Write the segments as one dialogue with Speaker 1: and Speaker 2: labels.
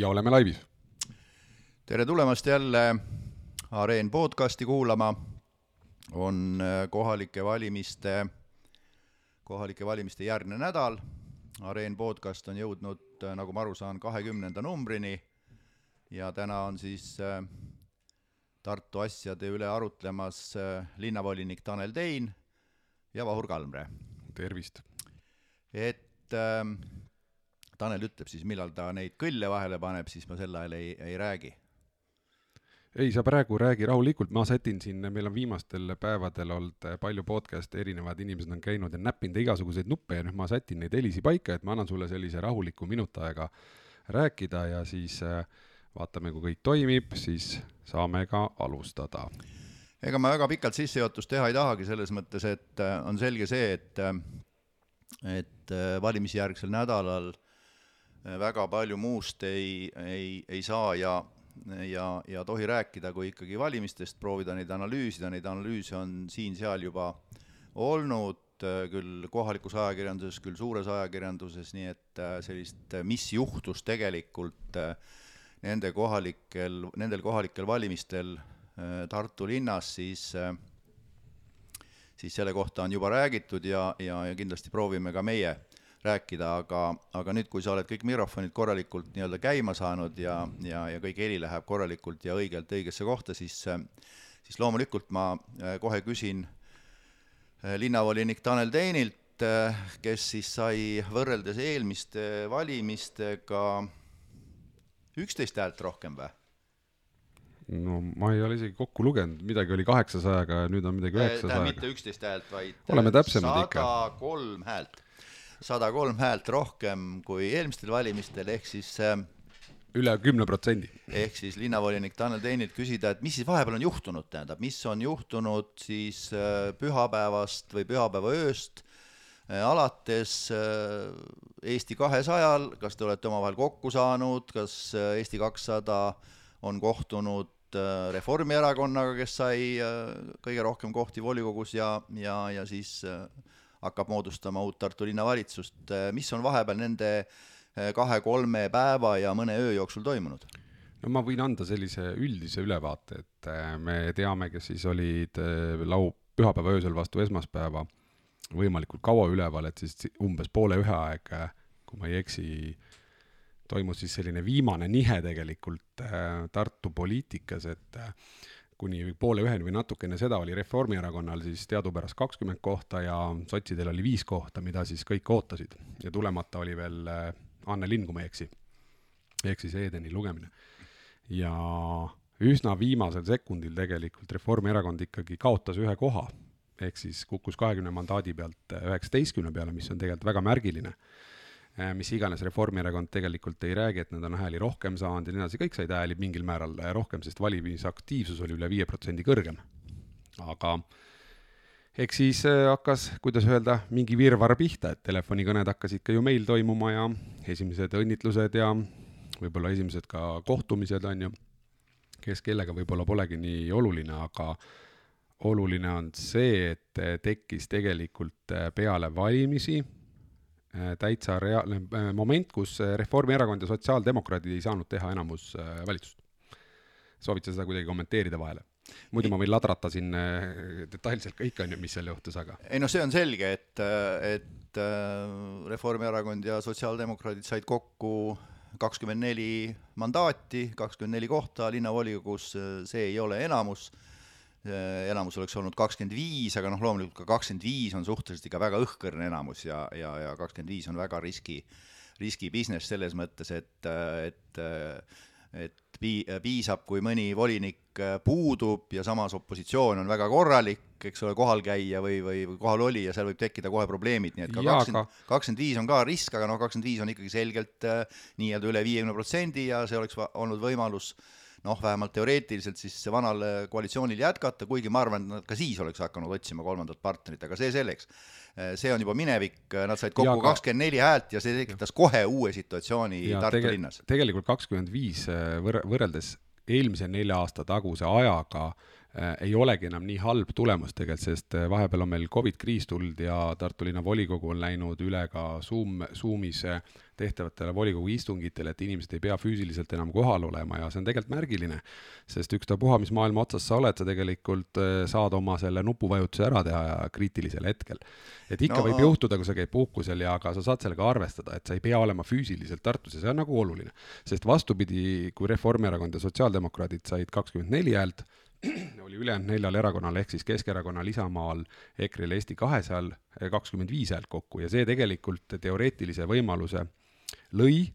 Speaker 1: ja oleme laivis.
Speaker 2: tere tulemast jälle Areen podcasti kuulama. on äh, kohalike valimiste, kohalike valimiste järgne nädal. Areen podcast on jõudnud, äh, nagu ma aru saan, kahekümnenda numbrini ja täna on siis äh, Tartu asjade üle arutlemas linnavolinik Tanel Tein ja Vahur Kalmre.
Speaker 1: tervist!
Speaker 2: Et äh, Tanel ütleb siis, millal ta neid kõlle vahele paneb, siis ma sel ajal ei, ei räägi.
Speaker 1: ei, sa praegu räägi rahulikult, ma sätin siin, meil on viimastel päevadel olnud palju podcast'e, erinevad inimesed on käinud ja näppinud igasuguseid nuppe ja nüüd ma sätin neid helisi paika, et ma annan sulle sellise rahuliku minut aega rääkida ja siis äh, vaatame, kui kõik toimib, siis saame ka alustada.
Speaker 2: ega ma väga pikalt sissejuhatust teha ei tahagi, selles mõttes, et äh, on selge see, et et valimisjärgsel nädalal äh, väga palju muust ei, ei, ei saa ja, ja, ja tohi rääkida, kui ikkagi valimistest, proovida neid analüüsida, neid analüüse on siin-seal juba olnud, küll kohalikus ajakirjanduses, küll suures ajakirjanduses, nii et äh, sellist, mis juhtus tegelikult äh, nende kohalikel, nendel kohalikel valimistel äh, Tartu linnas, siis siis selle kohta on juba räägitud ja, ja, ja kindlasti proovime ka meie rääkida, aga, aga nüüd, kui sa oled kõik mikrofonid korralikult nii-öelda käima saanud ja, ja, ja kõik heli läheb korralikult ja õigelt õigesse kohta, siis, siis loomulikult ma äh, kohe küsin äh, linnavolinik Tanel Teinilt, äh, kes siis sai võrreldes eelmiste valimistega üksteist häält rohkem või?
Speaker 1: No ma ei ole isegi kokku lugenud, midagi oli kaheksasajaga ja nüüd on midagi üheksasajaga.
Speaker 2: mitte üksteist häält, vaid
Speaker 1: oleme täpsemad ikka.
Speaker 2: sada kolm häält sada kolm häält rohkem kui eelmistel valimistel, ehk siis äh,
Speaker 1: üle kümne protsendi.
Speaker 2: ehk siis linnavolinik Tanel Teinilt küsida, et mis siis vahepeal on juhtunud, tähendab, mis on juhtunud siis äh, pühapäevast või pühapäeva ööst äh, alates Eesti kahesajal, kas te olete omavahel kokku saanud, kas Eesti kakssada on kohtunud Reformierakonnaga, kes sai kõige rohkem kohti volikogus ja, ja, ja siis hakkab moodustama uut Tartu linnavalitsust, mis on vahepeal nende kahe-kolme päeva ja mõne öö jooksul toimunud?
Speaker 1: no ma võin anda sellise üldise ülevaate, et me teame, kes siis olid eh, lau-, pühapäeva öösel vastu esmaspäeva võimalikult kaua üleval, et siis umbes poole ühe aeg, kui ma ei eksi, toimus siis selline viimane nihe tegelikult Tartu poliitikas, et kuni poole üheni või natuke enne seda oli Reformierakonnal siis teadupärast kakskümmend kohta ja sotsidel oli viis kohta, mida siis kõik ootasid. ja tulemata oli veel äh, Anne Lind, kui ma ei eksi. ehk siis Edeni lugemine. ja üsna viimasel sekundil tegelikult Reformierakond ikkagi kaotas ühe koha, ehk siis kukkus kahekümne mandaadi pealt üheksateistkümne peale, mis on tegelikult väga märgiline Äh, mis iganes Reformierakond tegelikult ei räägi, et nad on hääli rohkem saanud ja nii edasi, kõik said hääli mingil määral äh, rohkem, sest valimisaktiivsus oli üle viie protsendi kõrgem. aga eks siis äh, hakkas, kuidas öelda, mingi virvarr pihta, et telefonikõned hakkasid ka ju meil toimuma ja esimesed õnnitlused ja võib-olla esimesed ka kohtumised, on ju, kes kellega võib-olla polegi nii oluline, aga oluline on see, et tekkis tegelikult peale valimisi Äh, täitsa reaalne äh, moment, kus äh, Reformierakond ja sotsiaaldemokraadid ei saanud teha enamus valitsust. soovid sa seda kuidagi kommenteerida vahele? muidu ma võin ladrata siin detailselt kõik, on ju, mis seal juhtus, aga
Speaker 2: ei noh, see on selge, et, et Reformierakond ja sotsiaaldemokraadid said kokku kakskümmend neli mandaati, kakskümmend neli kohta linnavolikogus, see ei ole enamus Äh, enamus oleks olnud kakskümmend viis, aga noh, loomulikult ka kakskümmend viis on suhteliselt ikka väga õhkõrn enamus ja, ja, ja kakskümmend viis on väga riski, riski business selles mõttes, et, et et pii-, piisab, kui mõni volinik puudub ja samas opositsioon on väga korralik, eks ole, kohalkäija või, või, või kohalolija, seal võib tekkida kohe probleemid, nii et ka kakskümmend, kakskümmend viis on ka risk, aga noh, kakskümmend viis on ikkagi selgelt äh, nii-öelda üle viiekümne protsendi ja see oleks olnud võimalus äh, noh, vähemalt teoreetiliselt siis vanal koalitsioonil jätkata, kuigi ma arvan, et nad ka siis oleks hakanud otsima kolmandat partnerit, aga see selleks. see on juba minevik, nad said kokku kakskümmend neli häält ja see tekitas kohe uue situatsiooni ja Tartu tege linnas.
Speaker 1: tegelikult kakskümmend viis võrreldes eelmise nelja aasta taguse ajaga äh, ei olegi enam nii halb tulemus tegelikult, sest äh, vahepeal on meil Covid kriis tulnud ja Tartu linna volikogu on läinud üle ka Zoom, Zoomis äh, tehtavatele volikogu istungitele, et inimesed ei pea füüsiliselt enam kohal olema ja see on tegelikult märgiline. sest ükstapuha, mis maailma otsas sa oled, sa tegelikult saad oma selle nupuvajutuse ära teha kriitilisel hetkel. et ikka no, võib juhtuda, kui sa käid puhkusel ja aga sa saad sellega arvestada, et sa ei pea olema füüsiliselt Tartus ja see on nagu oluline. sest vastupidi, kui Reformierakond ja sotsiaaldemokraadid said kakskümmend neli häält, oli ülejäänud neljal erakonnal ehk siis Keskerakonnal, Isamaal, EKRE-l, Eesti kahesajal kakskümmend viis häält kokku. Ja see tegelikult teoreetilise võimaluse lõi,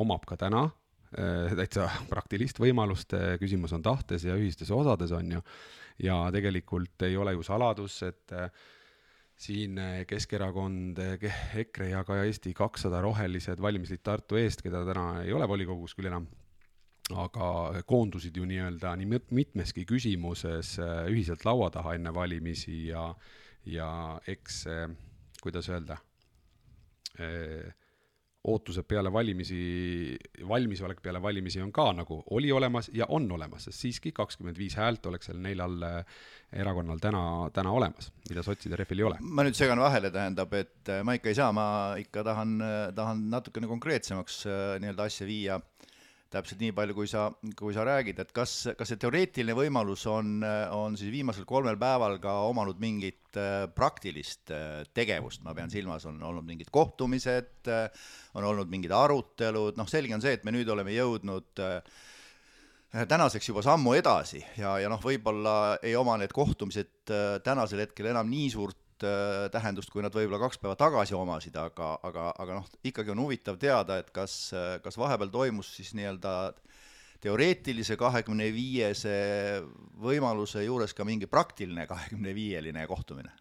Speaker 1: omab ka täna äh, täitsa praktilist võimalust, küsimus on tahtes ja ühistes osades, on ju, ja tegelikult ei ole ju saladus, et siin Keskerakond, EKRE ja ka Eesti kakssada rohelised valimisliit Tartu eest, keda täna ei ole volikogus küll enam aga koondusid ju nii-öelda nii mitmeski küsimuses äh, ühiselt laua taha enne valimisi ja, ja eks, kuidas öelda, äh, ootused peale valimisi, valmisolek peale valimisi on ka nagu, oli olemas ja on olemas, sest siiski kakskümmend viis häält oleks seal neljal äh, erakonnal täna, täna olemas, mida sotside rehvil ei ole.
Speaker 2: ma nüüd segan vahele, tähendab, et ma ikka ei saa, ma ikka tahan, tahan natukene konkreetsemaks nii-öelda asja viia täpselt nii palju, kui sa, kui sa räägid, et kas, kas see teoreetiline võimalus on, on siis viimasel kolmel päeval ka omanud mingit äh, praktilist äh, tegevust, ma pean silmas, on olnud mingid kohtumised, äh, on olnud mingid arutelud, noh, selge on see, et me nüüd oleme jõudnud tänaseks juba sammu edasi ja, ja noh, võib-olla ei oma need kohtumised tänasel hetkel enam nii suurt tähendust, kui nad võib-olla kaks päeva tagasi omasid, aga, aga, aga noh, ikkagi on huvitav teada, et kas, kas vahepeal toimus siis nii-öelda teoreetilise kahekümne viiese võimaluse juures ka mingi praktiline kahekümne viieline kohtumine?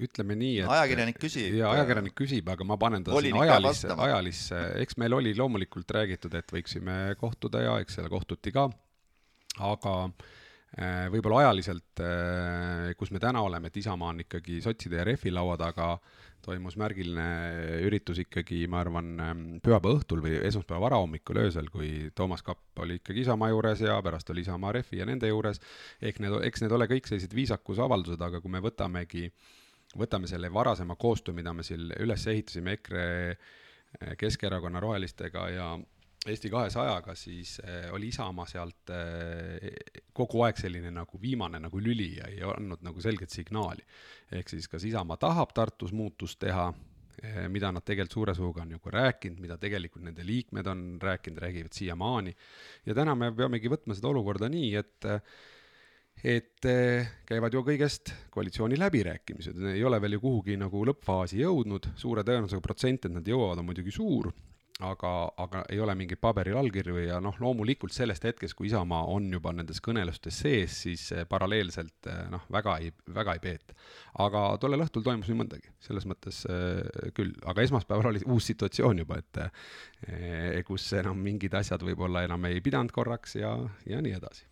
Speaker 1: ütleme nii, et
Speaker 2: ajakirjanik küsib.
Speaker 1: jaa, ajakirjanik küsib, aga ma panen ta sinna ajalisse, ajalisse, eks meil oli loomulikult räägitud, et võiksime kohtuda ja eks seal kohtuti ka, aga äh, Äh, võib-olla ajaliselt, äh, kus me täna oleme, et Isamaa on ikkagi sotside ja Refi laua taga, toimus märgiline üritus ikkagi, ma arvan, ähm, pühapäeva õhtul või esmaspäeva varahommikul öösel, kui Toomas Kapp oli ikkagi Isamaa juures ja pärast oli Isamaa Refi ja nende juures, ehk need, eks need ole kõik sellised viisakusavaldused, aga kui me võtamegi, võtame selle varasema koostöö, mida me siin üles ehitasime EKRE, Keskerakonna, Rohelistega ja Eesti kahesajaga, siis äh, oli Isamaa sealt äh, kogu aeg selline nagu viimane nagu lüli ja ei andnud nagu selget signaali. ehk siis kas Isamaa tahab Tartus muutust teha, äh, mida nad tegelikult suure suuga on nagu rääkinud, mida tegelikult nende liikmed on rääkinud, räägivad siiamaani. ja täna me peamegi võtma seda olukorda nii, et et käivad ju kõigest koalitsiooni läbirääkimised, ei ole veel ju kuhugi nagu lõppfaasi jõudnud, suure tõenäosusega protsent, et nad jõuavad, on muidugi suur aga, aga ei ole mingeid paberil allkirju ja noh, loomulikult sellest hetkest, kui Isamaa on juba nendes kõnelustes sees, siis paralleelselt eh, noh, väga ei, väga ei peeta. aga tollel õhtul toimus nii mõndagi, selles mõttes äh, küll, aga esmaspäeval oli uus situatsioon juba, et kus enam mingid asjad võib-olla enam ei pidanud korraks ja, ja nii edasi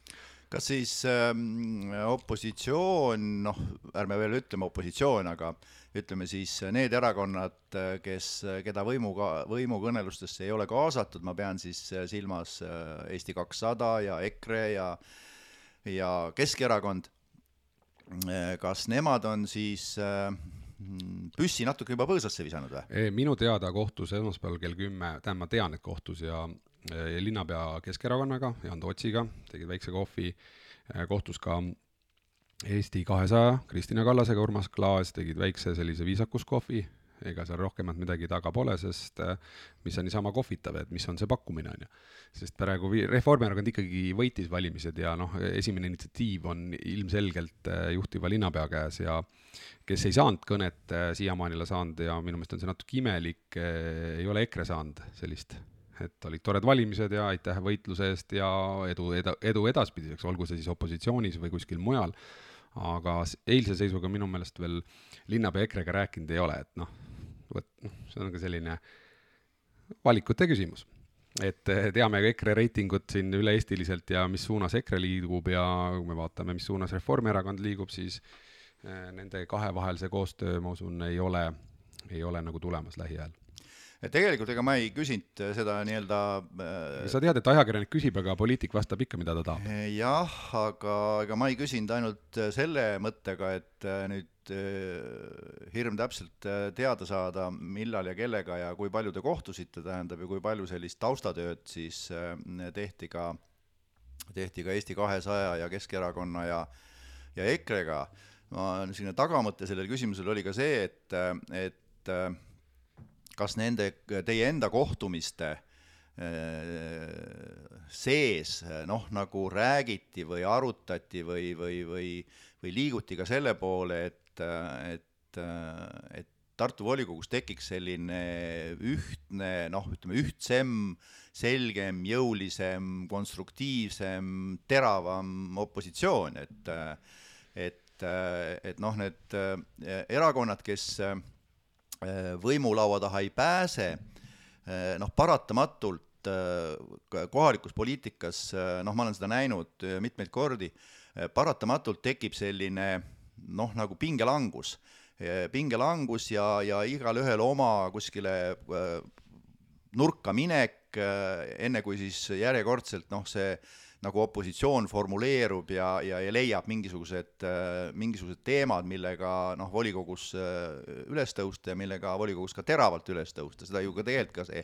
Speaker 2: kas siis ähm, opositsioon, noh, ärme veel ütleme opositsioon, aga ütleme siis need erakonnad, kes, keda võimuga, võimukõnelustesse ei ole kaasatud, ma pean siis silmas äh, Eesti kakssada ja EKRE ja ja Keskerakond, kas nemad on siis äh, püssi natuke juba põõsasse visanud või?
Speaker 1: minu teada kohtus esmaspäeval kell kümme, tähendab, ma tean, et kohtus ja linnapea Keskerakonnaga, Jaan Tootsiga, tegid väikse kohvi, kohtus ka Eesti kahesaja Kristina Kallasega, Urmas Klaas tegid väikse sellise viisakuskohvi, ega seal rohkemat midagi taga pole, sest mis on niisama kohvitav, et mis on see pakkumine, on ju. sest praegu Reformierakond ikkagi võitis valimised ja noh, esimene initsiatiiv on ilmselgelt juhtiva linnapea käes ja kes ei saanud kõnet siiamaani ole saanud ja minu meelest on see natuke imelik, ei ole EKRE saanud sellist et olid toredad valimised ja aitäh võitluse eest ja edu, edu, edu edaspidiseks, olgu see siis opositsioonis või kuskil mujal, aga eilse seisuga minu meelest veel linnapea EKRE-ga rääkinud ei ole, et noh, vot noh, see on ka selline valikute küsimus. et eh, teame ka EKRE reitingut siin üle-eestiliselt ja mis suunas EKRE liigub ja kui me vaatame, mis suunas Reformierakond liigub, siis eh, nende kahe vahel see koostöö, ma usun, ei ole, ei ole nagu tulemas lähiajal
Speaker 2: et tegelikult ega ma ei küsinud seda nii-öelda
Speaker 1: äh, sa tead, et ajakirjanik küsib, aga poliitik vastab ikka, mida ta tahab.
Speaker 2: jah, aga ega ma ei küsinud ainult selle mõttega, et äh, nüüd äh, hirm täpselt teada saada, millal ja kellega ja kui palju te kohtusite, tähendab, ja kui palju sellist taustatööd siis tehti ka, tehti ka Eesti kahesaja ja Keskerakonna ja, ja EKRE-ga. ma, selline tagamõte sellel küsimusel oli ka see, et, et kas nende, teie enda kohtumiste äh, sees noh, nagu räägiti või arutati või, või, või, või liiguti ka selle poole, et, et, et Tartu volikogus tekiks selline ühtne, noh, ütleme ühtsem, selgem, jõulisem, konstruktiivsem, teravam opositsioon, et et, et noh, need erakonnad, kes võimulaua taha ei pääse, äh, noh, paratamatult äh, kohalikus poliitikas, noh, ma olen seda näinud mitmeid kordi, paratamatult tekib selline noh, nagu pingelangus, pingelangus ja, ja igalühel oma kuskile nurka minek, enne kui siis järjekordselt noh, see nagu opositsioon formuleerub ja, ja, ja leiab mingisugused, mingisugused teemad, millega noh, volikogus äh, üles tõusta ja millega volikogus ka teravalt üles tõusta, seda ju ka tegelikult ka see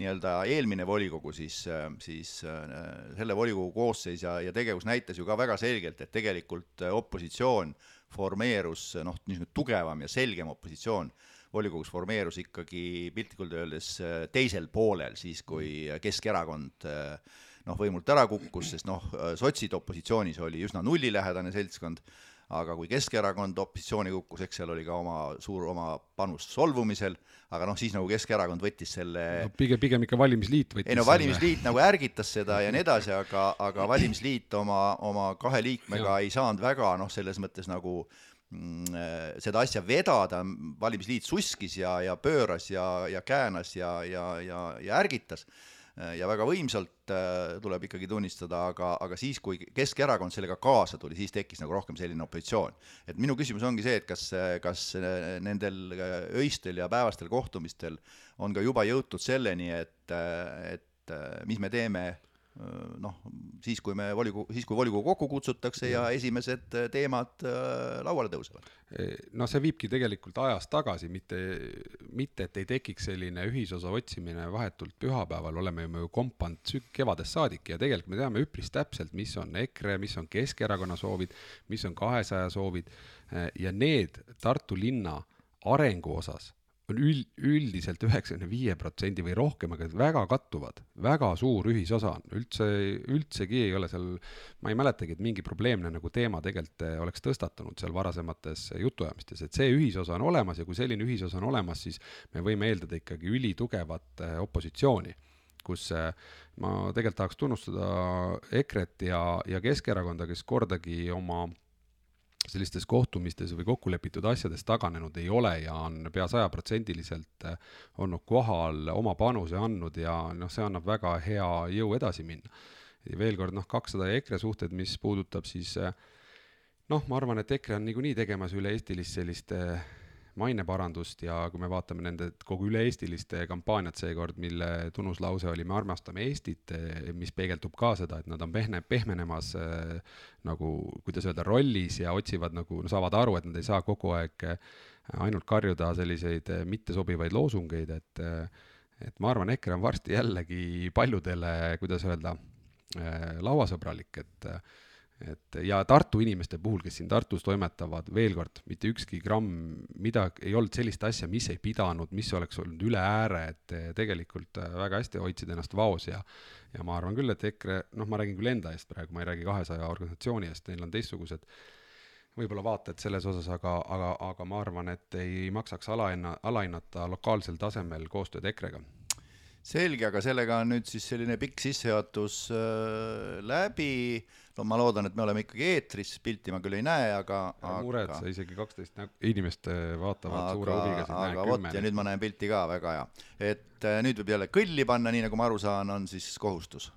Speaker 2: nii-öelda eelmine volikogu siis, äh, siis äh, selle volikogu koosseis ja, ja tegevus näitas ju ka väga selgelt, et tegelikult opositsioon formeerus noh, niisugune tugevam ja selgem opositsioon volikogus formeerus ikkagi piltlikult öeldes teisel poolel, siis kui Keskerakond äh, noh, võimult ära kukkus, sest noh, sotsid opositsioonis oli üsna nullilähedane seltskond, aga kui Keskerakond opositsiooni kukkus, eks seal oli ka oma suur oma panus solvumisel, aga noh, siis nagu Keskerakond võttis selle
Speaker 1: no, pigem, pigem ikka valimisliit võttis
Speaker 2: ei no valimisliit selle. nagu ärgitas seda ja nii edasi, aga, aga valimisliit oma, oma kahe liikmega ja. ei saanud väga noh, selles mõttes nagu mm, seda asja vedada, valimisliit suskis ja, ja pööras ja, ja käänas ja, ja, ja, ja ärgitas Äh, ja väga võimsalt äh, tuleb ikkagi tunnistada, aga, aga siis, kui Keskerakond sellega kaasa tuli, siis tekkis nagu rohkem selline opositsioon. et minu küsimus ongi see, et kas, kas nendel öistel ja päevastel kohtumistel on ka juba jõutud selleni, et, et mis me teeme noh, siis kui me volikogu, siis kui volikogu kokku kutsutakse ja esimesed teemad äh, lauale tõusevad.
Speaker 1: no see viibki tegelikult ajas tagasi, mitte, mitte et ei tekiks selline ühisosa otsimine vahetult pühapäeval, oleme ju kompanud kevadest saadik ja tegelikult me teame üpris täpselt, mis on EKRE, mis on Keskerakonna soovid, mis on kahesaja soovid ja need Tartu linna arengu osas on üld, üldiselt üheksakümne viie protsendi või rohkem, aga väga kattuvad, väga suur ühisosa on, üldse, üldsegi ei ole seal, ma ei mäletagi, et mingi probleemne nagu teema tegelikult eh, oleks tõstatunud seal varasemates jutuajamistes, et see ühisosa on olemas ja kui selline ühisosa on olemas, siis me võime eeldada ikkagi ülitugevat eh, opositsiooni kus eh, ma tegelikult tahaks tunnustada EKRE-t ja, ja Keskerakonda, kes kordagi oma sellistes kohtumistes või kokkulepitud asjadest taganenud ei ole ja on pea sajaprotsendiliselt äh, olnud kohal, oma panuse andnud ja noh, see annab väga hea jõu edasi minna. ja veel kord noh, kakssada ja EKRE suhted, mis puudutab siis äh, noh, ma arvan, et EKRE on niikuinii tegemas üle-eestilist sellist äh, maineparandust ja kui me vaatame nende kogu üle-eestiliste kampaaniat seekord, mille tunnuslause oli Me armastame Eestit, mis peegeldub ka seda, et nad on pehme, pehmenemas äh, nagu, kuidas öelda, rollis ja otsivad nagu, saavad aru, et nad ei saa kogu aeg äh, ainult karjuda selliseid mittesobivaid loosungeid, et et ma arvan, EKRE on varsti jällegi paljudele, kuidas öelda, lauasõbralik, et et ja Tartu inimeste puhul, kes siin Tartus toimetavad, veel kord, mitte ükski gramm, midagi, ei olnud sellist asja, mis ei pidanud, mis oleks olnud üle ääre, et tegelikult äh, väga hästi hoidsid ennast vaos ja ja ma arvan küll, et EKRE, noh, ma räägin küll enda eest praegu, ma ei räägi kahesaja organisatsiooni eest, neil on teistsugused võib-olla vaated selles osas, aga, aga, aga ma arvan, et ei maksaks alahinna, alahinnata lokaalsel tasemel koostööd EKRE-ga
Speaker 2: selge, aga sellega on nüüd siis selline pikk sissejuhatus äh, läbi. Ma loodan, et me oleme ikkagi eetris, pilti ma küll ei näe, aga.
Speaker 1: mured, sa isegi kaksteist inimest vaatavad aga, suure huviga
Speaker 2: aga vot ja nüüd ma näen pilti ka, väga hea. et äh, nüüd võib jälle kõlli panna, nii nagu ma aru saan, on siis kohustus.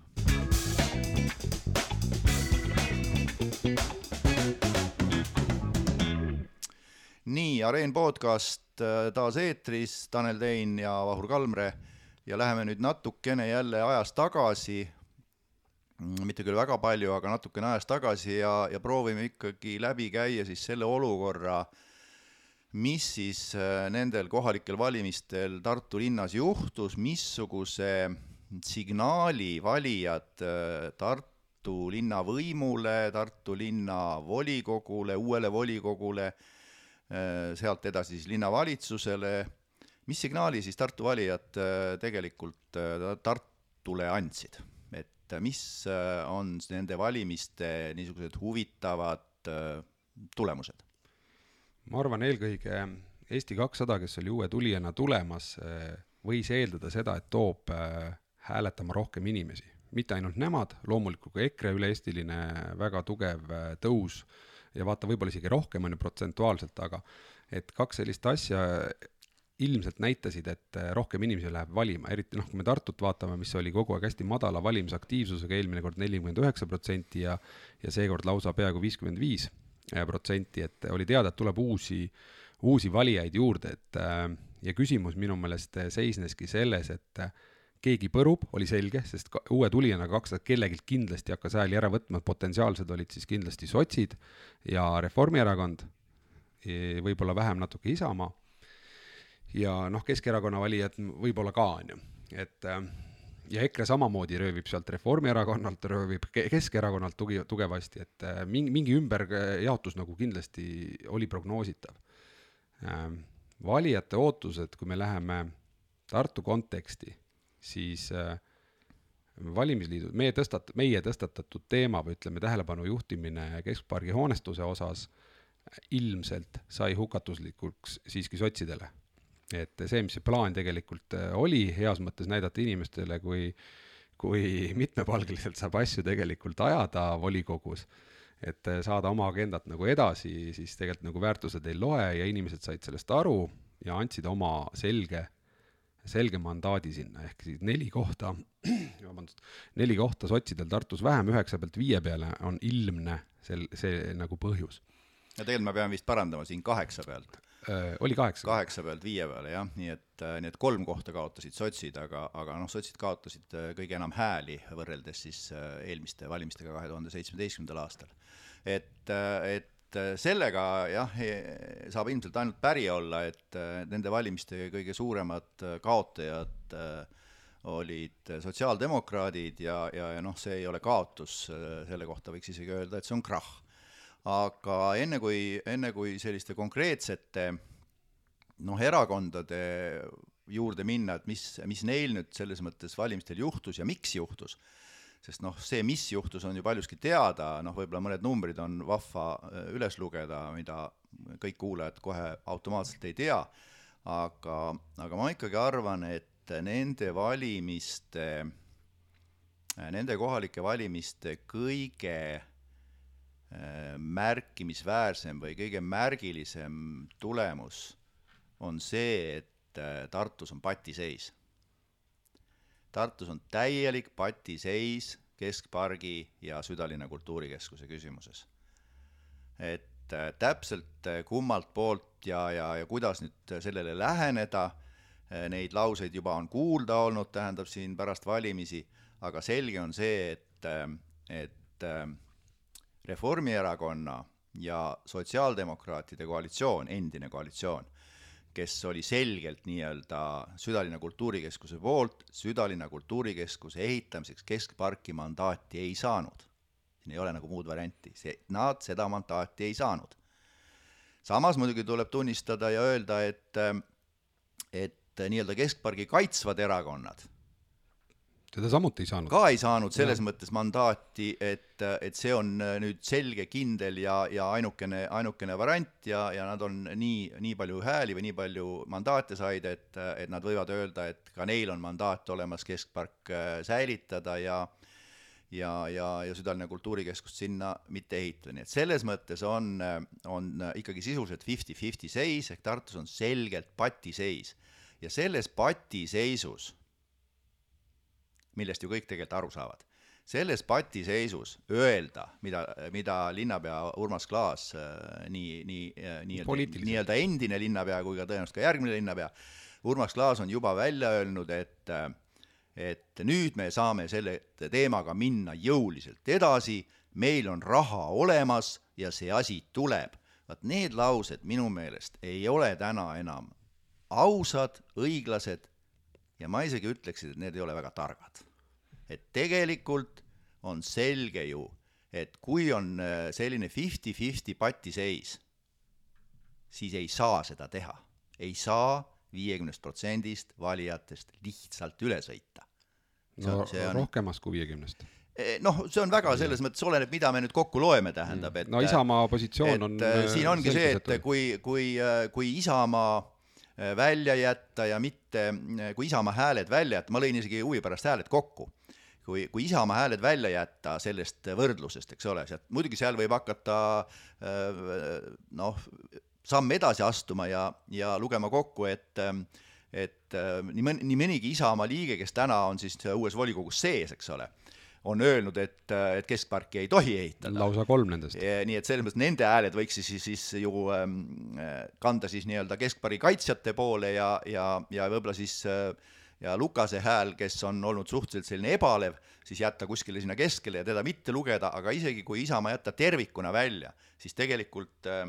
Speaker 2: nii, Areen podcast äh, taas eetris, Tanel Tein ja Vahur Kalmre ja läheme nüüd natukene jälle ajas tagasi, mitte küll väga palju, aga natukene ajas tagasi ja, ja proovime ikkagi läbi käia siis selle olukorra, mis siis äh, nendel kohalikel valimistel Tartu linnas juhtus, missuguse signaali valijad äh, Tartu linna võimule, Tartu linna volikogule, uuele volikogule Äh, sealt edasi siis linnavalitsusele, mis signaali siis Tartu valijad tegelikult Tartule andsid? Et mis on nende valimiste niisugused huvitavad tulemused?
Speaker 1: ma arvan, eelkõige Eesti kakssada, kes oli uue tulijana tulemas, võis eeldada seda, et toob hääletama rohkem inimesi. mitte ainult nemad, loomulikult ka EKRE üle-eestiline väga tugev tõus ja vaata, võib-olla isegi rohkem on ju protsentuaalselt, aga et kaks sellist asja ilmselt näitasid, et rohkem inimesi läheb valima, eriti noh, kui me Tartut vaatame, mis oli kogu aeg hästi madala valimisaktiivsusega, eelmine kord nelikümmend üheksa protsenti ja ja seekord lausa peaaegu viiskümmend viis protsenti, et oli teada, et tuleb uusi, uusi valijaid juurde, et ja küsimus minu meelest seisneski selles, et keegi põrub, oli selge, sest uue tulijana kakssada kellelgi kindlasti hakkas hääli ära võtma, potentsiaalsed olid siis kindlasti sotsid ja Reformierakond, e, võib-olla vähem natuke Isamaa, ja noh, Keskerakonna valijad võib-olla ka, on ju, et äh, ja EKRE samamoodi röövib sealt Reformierakonnalt, röövib Keskerakonnalt tugi, tugevasti, et äh, mingi, mingi ümberjaotus nagu kindlasti oli prognoositav. Äh, valijate ootused, kui me läheme Tartu konteksti siis äh, valimisliidu, meie tõstat-, meie tõstatatud teema või ütleme, tähelepanu juhtimine keskpargi hoonestuse osas ilmselt sai hukatuslikuks siiski sotsidele. Et see, mis see plaan tegelikult äh, oli, heas mõttes näidata inimestele, kui, kui mitmepalgeliselt saab asju tegelikult ajada volikogus, et äh, saada oma agendat nagu edasi, siis tegelikult nagu väärtused ei loe ja inimesed said sellest aru ja andsid oma selge selge mandaadi sinna, ehk siis neli kohta, vabandust, neli kohta sotsidel Tartus vähem, üheksa pealt viie peale on ilmne sel-, see nagu põhjus.
Speaker 2: ja tegelikult ma pean vist parandama siin kaheksa pealt.
Speaker 1: Oli kaheksa?
Speaker 2: kaheksa pealt viie peale, jah, nii et, äh, nii et kolm kohta kaotasid sotsid, aga, aga noh, sotsid kaotasid äh, kõige enam hääli võrreldes siis äh, eelmiste valimistega kahe tuhande seitsmeteistkümnendal aastal. et, et äh, sellega jah, saab ilmselt ainult päri olla, et äh, nende valimiste kõige suuremad äh, kaotajad olid sotsiaaldemokraadid ja, ja, ja noh, see ei ole kaotus, selle kohta võiks isegi öelda, et see on krahh. Aga enne kui, enne kui selliste konkreetsete noh, erakondade juurde minna, et mis, mis neil nüüd selles mõttes valimistel juhtus ja miks juhtus sest noh, see, mis juhtus, on ju paljuski teada, noh, võib-olla mõned numbrid on vahva äh, üles lugeda, mida kõik kuulajad kohe automaatselt ei tea, aga, aga ma ikkagi arvan, et nende valimiste, nende kohalike valimiste kõige märkimisväärsem või kõige märgilisem tulemus on see, et äh, Tartus on patiseis Tartus on täielik patiseis keskpargi ja südalinna kultuurikeskuse küsimuses. et äh, täpselt äh, kummalt poolt ja, ja, ja kuidas nüüd sellele läheneda, äh, neid lauseid juba on kuulda olnud, tähendab siin pärast valimisi, aga selge on see, et, et Reformierakonna ja sotsiaaldemokraatide koalitsioon, endine koalitsioon, kes oli selgelt nii-öelda südalinna kultuurikeskuse poolt, südalinna kultuurikeskuse ehitamiseks keskparki mandaati ei saanud. siin ei ole nagu muud varianti, see, nad seda mandaati ei saanud. samas muidugi tuleb tunnistada ja öelda, et, et nii-öelda keskpargi kaitsvad erakonnad
Speaker 1: teda samuti ei saanud.
Speaker 2: ka ei saanud selles ja. mõttes mandaati, et, et see on äh, nüüd selge, kindel ja, ja ainukene, ainukene variant ja, ja nad on nii, nii palju hääli või nii palju mandaate said, et, et nad võivad öelda, et ka neil on mandaat olemas keskpark äh, säilitada ja ja, ja, ja südalinna kultuurikeskust sinna mitte ehitada, nii et selles mõttes on, on ikkagi sisuliselt fifty-fifty seis, ehk Tartus on selgelt patiseis. ja selles patiseisus millest ju kõik tegelikult aru saavad. selles patiseisus öelda, mida, mida linnapea Urmas Klaas äh, nii, nii äh, nii-öelda, nii-öelda endine linnapea kui ka tõenäoliselt ka järgmine linnapea, Urmas Klaas on juba välja öelnud, et äh, et nüüd me saame selle teemaga minna jõuliselt edasi, meil on raha olemas ja see asi tuleb. vaat need laused minu meelest ei ole täna enam ausad, õiglased ja ma isegi ütleksin, et need ei ole väga targad et tegelikult on selge ju, et kui on äh, selline fifty-fifty patiseis, siis ei saa seda teha. ei saa viiekümnest protsendist valijatest lihtsalt üle sõita.
Speaker 1: no on... rohkemast kui viiekümnest
Speaker 2: e, noh, see on väga selles mõttes oleneb, mida me nüüd kokku loeme, tähendab,
Speaker 1: et no Isamaa positsioon on
Speaker 2: äh, siin ongi see, et kui, kui, äh, kui Isamaa välja jätta ja mitte, kui Isamaa hääled välja jätta, ma lõin isegi huvi pärast hääled kokku. Kui, kui Isamaa hääled välja jätta sellest võrdlusest, eks ole, sealt muidugi seal võib hakata äh, noh, samm edasi astuma ja, ja lugema kokku, et et äh, nii mõni, nii mõnigi Isamaa liige, kes täna on siis uues volikogus sees, eks ole, on öelnud, et, et keskparki ei tohi ehitada.
Speaker 1: lausa kolm nendest.
Speaker 2: nii et selles mõttes nende hääled võiks siis, siis ju ähm, kanda siis nii-öelda keskpargi kaitsjate poole ja, ja, ja võib-olla siis äh, ja Lukase hääl, kes on olnud suhteliselt selline ebalev, siis jätta kuskile sinna keskele ja teda mitte lugeda, aga isegi kui Isamaa jätta tervikuna välja, siis tegelikult äh,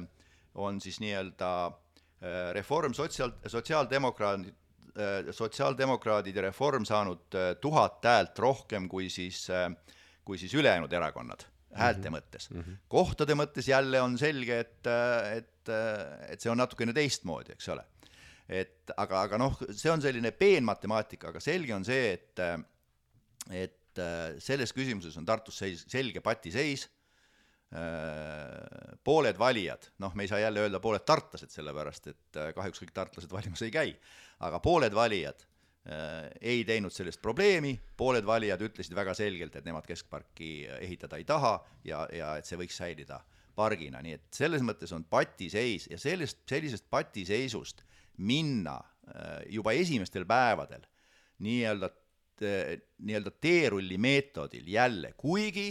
Speaker 2: on siis nii-öelda äh, reform sotsiaal, sotsiaaldemokraadid sotsiaaldemokraadid ja reform saanud äh, tuhat häält rohkem kui siis äh,, kui siis ülejäänud erakonnad häälte -hmm. mõttes mm. -hmm. kohtade mõttes jälle on selge, et, äh, et, äh, et see on natukene teistmoodi, eks ole et aga, aga noh, see on selline peenmatemaatika, aga selge on see, et et selles küsimuses on Tartus seis, selge patiseis, pooled valijad, noh, me ei saa jälle öelda pooled tartlased, sellepärast et kahjuks kõik tartlased valimas ei käi, aga pooled valijad äh, ei teinud sellest probleemi, pooled valijad ütlesid väga selgelt, et nemad keskparki ehitada ei taha ja, ja et see võiks säilida pargina, nii et selles mõttes on patiseis ja sellest, sellisest patiseisust minna äh, juba esimestel päevadel nii-öelda nii-öelda teerulli meetodil jälle, kuigi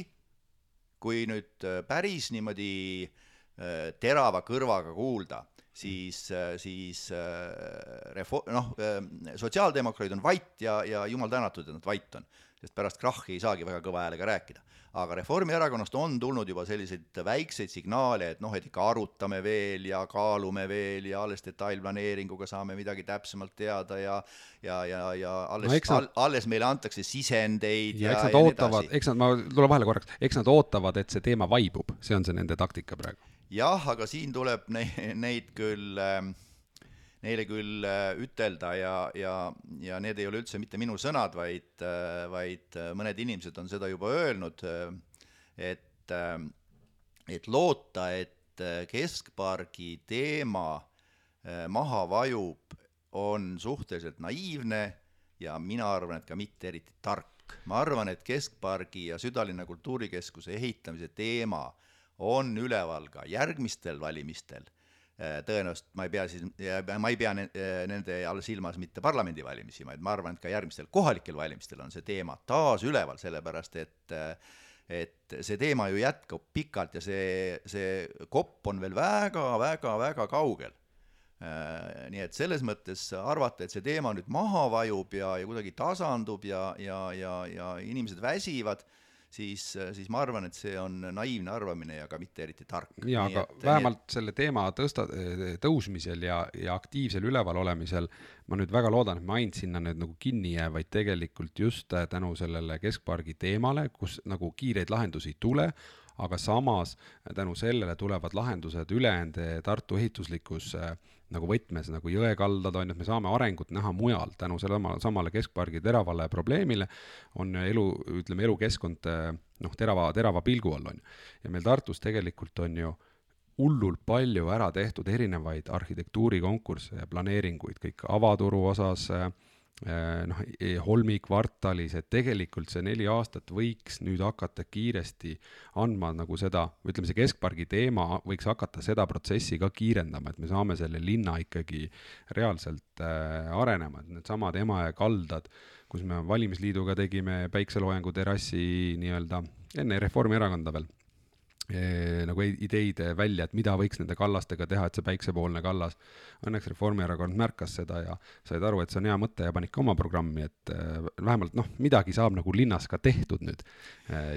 Speaker 2: kui nüüd äh, päris niimoodi äh, terava kõrvaga kuulda, siis, siis refo-, noh, sotsiaaldemokraadid on vait ja, ja jumal tänatud, et nad vait on, sest pärast krahhi ei saagi väga kõva häälega rääkida aga Reformierakonnast on tulnud juba selliseid väikseid signaale, et noh, et ikka arutame veel ja kaalume veel ja alles detailplaneeringuga saame midagi täpsemalt teada ja ja, ja, ja alles no. All, alles meile antakse sisendeid
Speaker 1: ja, ja eks nad ja ootavad, eks nad, ma tulen vahele korraks, eks nad ootavad, et see teema vaibub, see on see nende taktika praegu.
Speaker 2: Jah, aga siin tuleb neid, neid küll äh, neile küll äh, ütelda ja, ja, ja need ei ole üldse mitte minu sõnad, vaid, äh, vaid äh, mõned inimesed on seda juba öelnud, et, et loota, et keskpargi teema maha vajub, on suhteliselt naiivne ja mina arvan, et ka mitte eriti tark. ma arvan, et keskpargi ja südalinna kultuurikeskuse ehitamise teema on üleval ka järgmistel valimistel Äh, tõenäoliselt ma ei pea siis, ma ei pea äh, nende all silmas mitte parlamendivalimisi, vaid ma arvan, et ka järgmistel kohalikel valimistel on see teema taas üleval, sellepärast et äh, et see teema ju jätkub pikalt ja see, see kopp on veel väga-väga-väga kaugel. Nii et selles mõttes arvata, et see teema nüüd maha vajub ja, ja kuidagi tasandub ja, ja, ja, ja inimesed väsivad siis, siis ma arvan, et see on naiivne arvamine ja ka mitte eriti tark.
Speaker 1: jaa, aga et, vähemalt et... selle teema tõsta-, tõusmisel ja, ja aktiivsel üleval olemisel ma nüüd väga loodan, et me ainult sinna nüüd nagu kinni jää, vaid tegelikult just äh, tänu sellele keskpargi teemale, kus nagu kiireid lahendusi ei tule, aga samas tänu sellele tulevad lahendused ülejäänud Tartu ehituslikus äh, nagu võtmes nagu jõekaldad on ju, et me saame arengut näha mujal tänu sellele samale keskpargi teravale probleemile on elu, ütleme, elukeskkond noh, terava, terava pilgu all on ju. ja meil Tartus tegelikult on ju hullult palju ära tehtud erinevaid arhitektuurikonkursse ja planeeringuid, kõik avaturu osas, noh, e-, Holmi kvartalis, et tegelikult see neli aastat võiks nüüd hakata kiiresti andma nagu seda, ütleme, see keskpargi teema võiks hakata seda protsessi ka kiirendama, et me saame selle linna ikkagi reaalselt äh, arenema, et needsamad Emajõe kaldad, kus me valimisliiduga tegime päikseloojangu terrassi nii-öelda enne Reformierakonda veel nagu ideid välja, et mida võiks nende kallastega teha, et see päiksepoolne kallas. Õnneks Reformierakond märkas seda ja said aru, et see on hea mõte ja panid ka oma programmi, et äh, vähemalt noh, midagi saab nagu linnas ka tehtud nüüd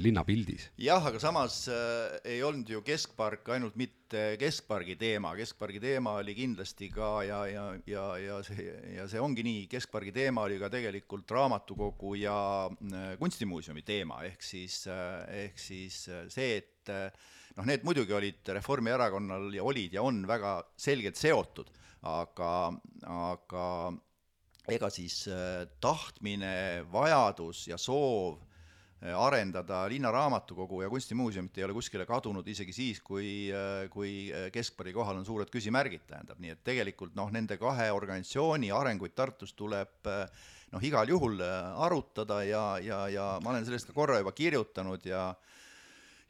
Speaker 1: linnapildis.
Speaker 2: jah, aga samas äh, ei olnud ju keskpark ainult mitte keskpargi teema, keskpargi teema oli kindlasti ka ja, ja, ja, ja see, ja see ongi nii, keskpargi teema oli ka tegelikult raamatukogu ja kunstimuuseumi teema, ehk siis ehk siis see, et et eh, noh, need muidugi olid Reformierakonnal ja olid ja on väga selgelt seotud, aga, aga ega siis eh, tahtmine, vajadus ja soov eh, arendada linnaraamatukogu ja kunstimuuseumit ei ole kuskile kadunud isegi siis, kui, kui keskpärgi kohal on suured küsimärgid, tähendab, nii et tegelikult noh, nende kahe organisatsiooni arenguid Tartus tuleb noh, igal juhul arutada ja, ja, ja ma olen sellest ka korra juba kirjutanud ja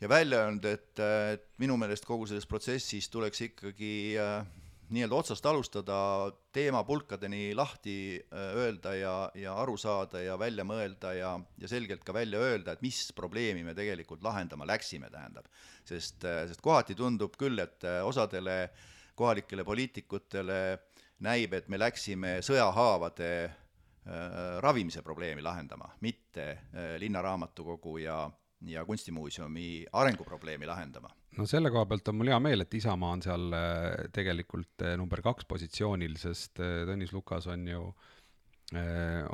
Speaker 2: ja välja öelnud, et, et minu meelest kogu selles protsessis tuleks ikkagi äh, nii-öelda otsast alustada, teemapulkadeni lahti äh, öelda ja, ja aru saada ja välja mõelda ja, ja selgelt ka välja öelda, et mis probleemi me tegelikult lahendama läksime, tähendab. sest, äh, sest kohati tundub küll, et äh, osadele kohalikele poliitikutele näib, et me läksime sõjahaavade äh, ravimise probleemi lahendama, mitte äh, linnaraamatukogu ja ja kunstimuuseumi arenguprobleemi lahendama.
Speaker 1: no selle koha pealt on mul hea meel, et Isamaa on seal äh, tegelikult äh, number kaks positsioonil, sest äh, Tõnis Lukas on ju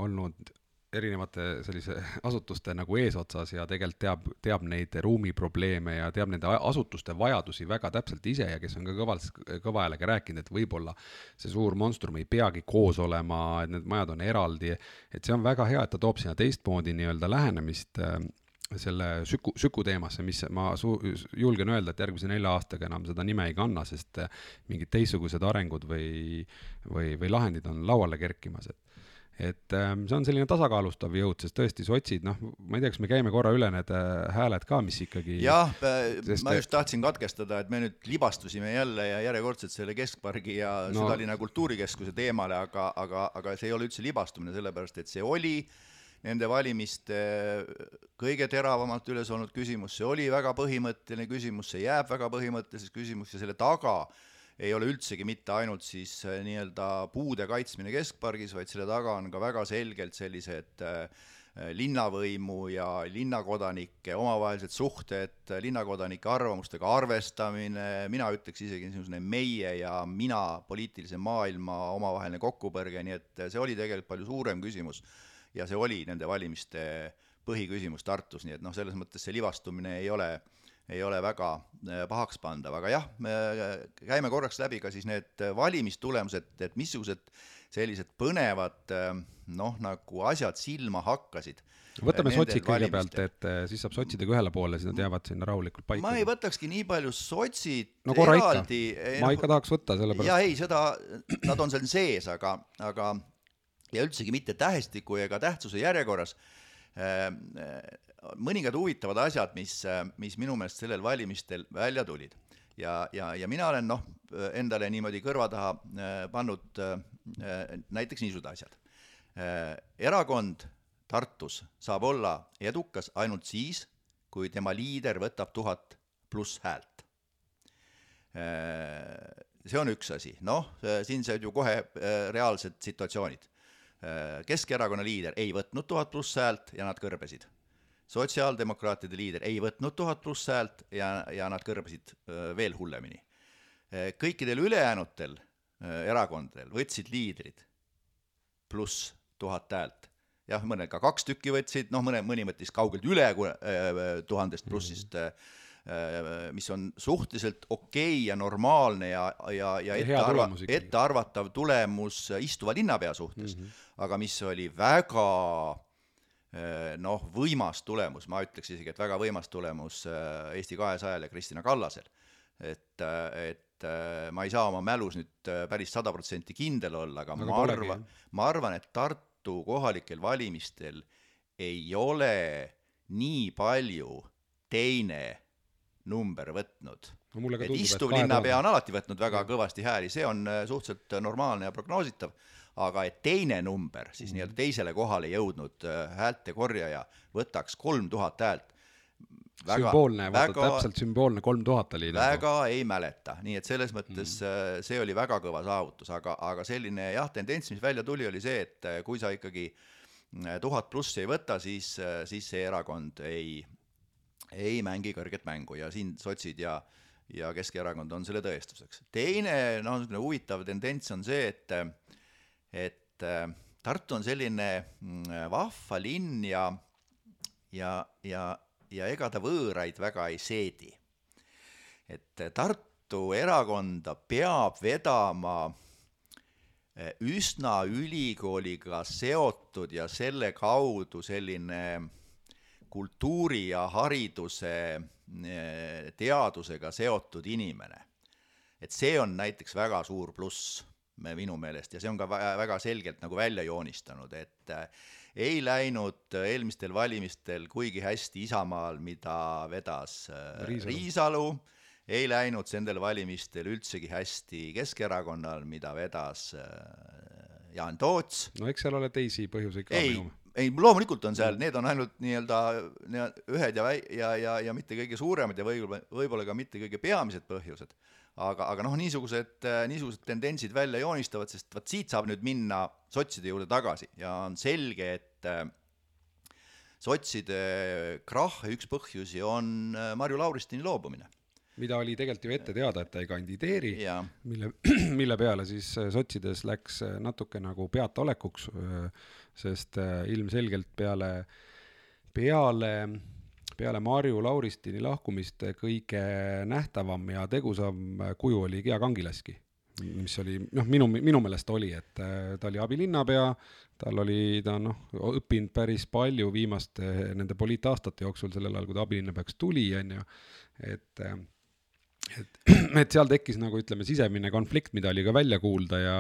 Speaker 1: olnud erinevate sellise asutuste nagu eesotsas ja tegelikult teab, teab neid ruumiprobleeme ja teab nende asutuste vajadusi väga täpselt ise ja kes on ka kõvalt, kõva häälega rääkinud, et võib-olla see suur monstrum ei peagi koos olema, et need majad on eraldi, et see on väga hea, et ta toob sinna teistmoodi nii-öelda lähenemist äh, selle Süku, Süku teemasse, mis ma su-, julgen öelda, et järgmise nelja aastaga enam seda nime ei kanna, sest eh, mingid teistsugused arengud või, või, või lahendid on lauale kerkimas, et et ähm, see on selline tasakaalustav jõud, sest tõesti sotsid, noh, ma ei tea, kas me käime korra üle need äh, hääled ka, mis ikkagi
Speaker 2: jah, ma just tahtsin katkestada, et me nüüd libastusime jälle ja järjekordselt selle Keskpargi ja no. Südalinna kultuurikeskuse teemale, aga, aga, aga see ei ole üldse libastumine, sellepärast et see oli äh, nende valimiste kõige teravamalt üles olnud küsimus, see oli väga põhimõtteline küsimus, see jääb väga põhimõtteliseks küsimus ja selle taga ei ole üldsegi mitte ainult siis äh, nii-öelda puude kaitsmine keskpargis, vaid selle taga on ka väga selgelt sellised äh, linnavõimu ja linnakodanike omavahelised suhted, linnakodanike arvamustega arvestamine, mina ütleks isegi niisugune meie ja mina poliitilise maailma omavaheline kokkupõrge, nii et see oli tegelikult palju suurem küsimus ja see oli nende valimiste põhiküsimus Tartus, nii et noh, selles mõttes see libastumine ei ole, ei ole väga äh, pahaks pandav, aga jah, me äh, käime korraks läbi ka siis need valimistulemused, et missugused sellised põnevad äh, noh, nagu asjad silma hakkasid
Speaker 1: võtame sotsid kõigepealt, et siis saab sotsidega ühele poole, siis nad jäävad sinna rahulikult paika.
Speaker 2: ma ei võtakski nii palju sotsid
Speaker 1: no eraldi, ma ikka tahaks võtta, sellepärast.
Speaker 2: jaa, ei, seda, nad on seal sees, aga, aga ja üldsegi mitte tähestiku ega tähtsuse järjekorras, äh, äh, mõningad huvitavad asjad, mis, äh, mis minu meelest sellel valimistel välja tulid. ja, ja, ja mina olen noh, endale niimoodi kõrva taha pannud näiteks niisugused asjad. erakond Tartus saab olla edukas ainult siis, kui tema liider võtab tuhat pluss häält. see on üks asi, noh, siin said ju kohe reaalsed situatsioonid Äh, Keskerakonna liider ei võtnud tuhat pluss häält ja nad kõrbesid. sotsiaaldemokraatide liider ei võtnud tuhat pluss häält ja, ja nad kõrbesid äh, veel hullemini. Äh, kõikidel ülejäänutel erakondadel võtsid liidrid pluss tuhat häält. jah, mõned ka kaks tükki võtsid, noh, mõne, mõni võttis kaugelt üle tuhandest plussist mm. -hmm Äh, mis on suhteliselt okei okay ja normaalne ja, ja, ja ettearva-, ettearvatav tulemus istuva linnapea suhtes mm, -hmm. aga mis oli väga äh, noh, võimas tulemus, ma ütleks isegi, et väga võimas tulemus äh, Eesti kahesajal ja Kristina Kallasel. et, et ma ei saa oma mälus nüüd päris sada protsenti kindel olla, aga, aga ma arvan, ma arvan, et Tartu kohalikel valimistel ei ole nii palju teine number võtnud.
Speaker 1: No
Speaker 2: et
Speaker 1: tundub,
Speaker 2: istuv
Speaker 1: kahe
Speaker 2: linnapea on alati võtnud väga kõvasti hääli, see on äh, suhteliselt normaalne ja prognoositav, aga et teine number siis nii-öelda teisele kohale jõudnud äh, häälte korjaja võtaks kolm tuhat häält,
Speaker 1: sümboolne, vaata
Speaker 2: väga-
Speaker 1: täpselt sümboolne kolm tuhat oli nagu.
Speaker 2: väga ei mäleta, nii et selles mõttes mm. see oli väga kõva saavutus, aga, aga selline jah, tendents, mis välja tuli, oli see, et kui sa ikkagi tuhat plussi ei võta, siis, siis see erakond ei, ei mängi kõrget mängu ja siin sotsid ja ja Keskerakond on selle tõestuseks. teine noh, niisugune huvitav tendents on see, et et äh, Tartu on selline mm, vahva linn ja ja, ja, ja ega ta võõraid väga ei seedi et Tartu erakonda peab vedama eh, üsna ülikooliga seotud ja selle kaudu selline kultuuri ja hariduse eh, teadusega seotud inimene. et see on näiteks väga suur pluss me- minu meelest ja see on ka vä- väga selgelt nagu välja joonistanud, et eh, ei läinud eelmistel valimistel kuigi hästi Isamaal, mida vedas eh,
Speaker 1: Riisalu.
Speaker 2: Riisalu, ei läinud nendel valimistel üldsegi hästi Keskerakonnal, mida vedas Jaan Toots.
Speaker 1: no eks seal ole teisi põhjuseid ka
Speaker 2: ei ei loomulikult on seal, need on ainult nii-öelda nii- ühed ja ja, ja, ja mitte kõige suuremad ja võib-olla, võib-olla ka mitte kõige peamised põhjused. aga, aga noh, niisugused, niisugused tendentsid välja joonistavad, sest vot siit saab nüüd minna sotside juurde tagasi ja on selge, et äh, sotside krahh üks põhjusi on äh, Marju Lauristini loobumine.
Speaker 1: Mida oli tegelikult ju ette teada, et ta ei kandideeri, mille, mille peale siis äh, sotsides läks äh, natuke nagu peataolekuks, sest äh, ilmselgelt peale, peale, peale Marju Lauristini lahkumist kõige nähtavam ja tegusam kuju oli Gea Kangilaski, mis oli noh, minu, minu meelest oli, et äh, ta oli abilinnapea, tal oli, ta noh, õppinud päris palju viimaste nende poliitaastate jooksul, sellel ajal, kui ta abilinnapeaks tuli, on ju, et äh, et, et seal tekkis nagu ütleme, sisemine konflikt, mida oli ka välja kuulda ja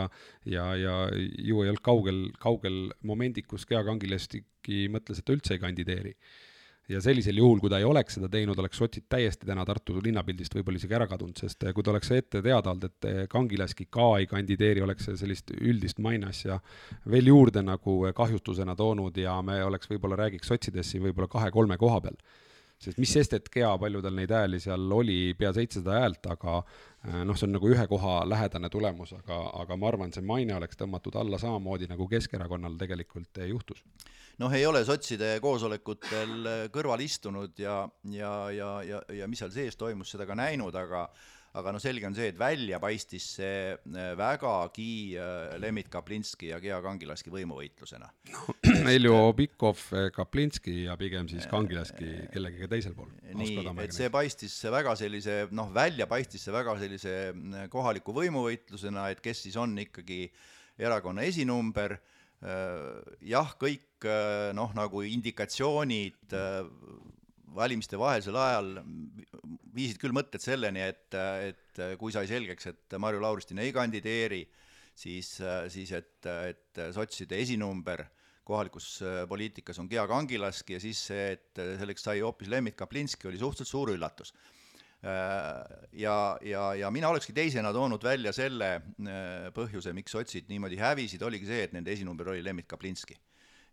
Speaker 1: ja, ja ju ei olnud kaugel, kaugel momendik, kus Gea Kangilastiki mõtles, et ta üldse ei kandideeri. ja sellisel juhul, kui ta ei oleks seda teinud, oleks sotsid täiesti täna Tartu linnapildist võib-olla isegi ära kadunud, sest kui ta oleks ette teada olnud, et Kangilaski ka ei kandideeri, oleks see sellist üldist mainasja veel juurde nagu kahjustusena toonud ja me oleks võib-olla räägiks sotsidest siin võib-olla kahe-kolme koha peal sest mis sest, et Gea, palju tal neid hääli seal oli, pea seitsesada häält, aga äh, noh, see on nagu ühe koha lähedane tulemus, aga, aga ma arvan, see maine oleks tõmmatud alla samamoodi nagu Keskerakonnal tegelikult eh, juhtus.
Speaker 2: noh, ei ole sotside koosolekutel kõrval istunud ja, ja, ja, ja, ja mis seal sees toimus, seda ka näinud, aga aga noh, selge on see, et välja paistis see äh, vägagi äh, Lembit Kaplinski ja Gea Kangilaski võimuvõitlusena.
Speaker 1: Heljo Pikhof, Kaplinski ja pigem siis Kangilaski kellegagi teisel pool.
Speaker 2: nii, et see paistis väga sellise noh, välja paistis see väga sellise kohaliku võimuvõitlusena, et kes siis on ikkagi erakonna esinumber, jah, kõik äh, noh, nagu indikatsioonid äh, valimiste vahelisel ajal viisid küll mõtted selleni, et, et kui sai selgeks, et Marju Lauristin ei kandideeri, siis, siis et, et sotside esinumber kohalikus poliitikas on Gea Kangilaski ja siis see, et selleks sai hoopis Lembit Kaplinski, oli suhteliselt suur üllatus. Ja, ja, ja mina olekski teisena toonud välja selle äh, põhjuse, miks sotsid niimoodi hävisid, oligi see, et nende esinumber oli Lembit Kaplinski.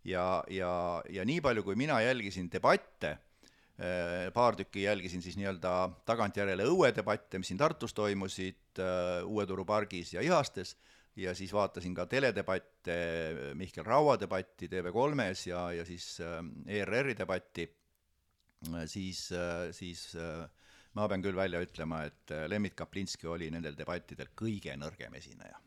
Speaker 2: ja, ja, ja nii palju, kui mina jälgisin debatte, paar tükki jälgisin siis nii-öelda tagantjärele õuedebatte, mis siin Tartus toimusid, Uue Turu pargis ja Ihastes, ja siis vaatasin ka teledebatte, Mihkel Raua debatti TV3-s ja, ja siis äh, ERR-i debatti, siis, siis äh, ma pean küll välja ütlema, et äh, Lembit Kaplinski oli nendel debattidel kõige nõrgem esineja.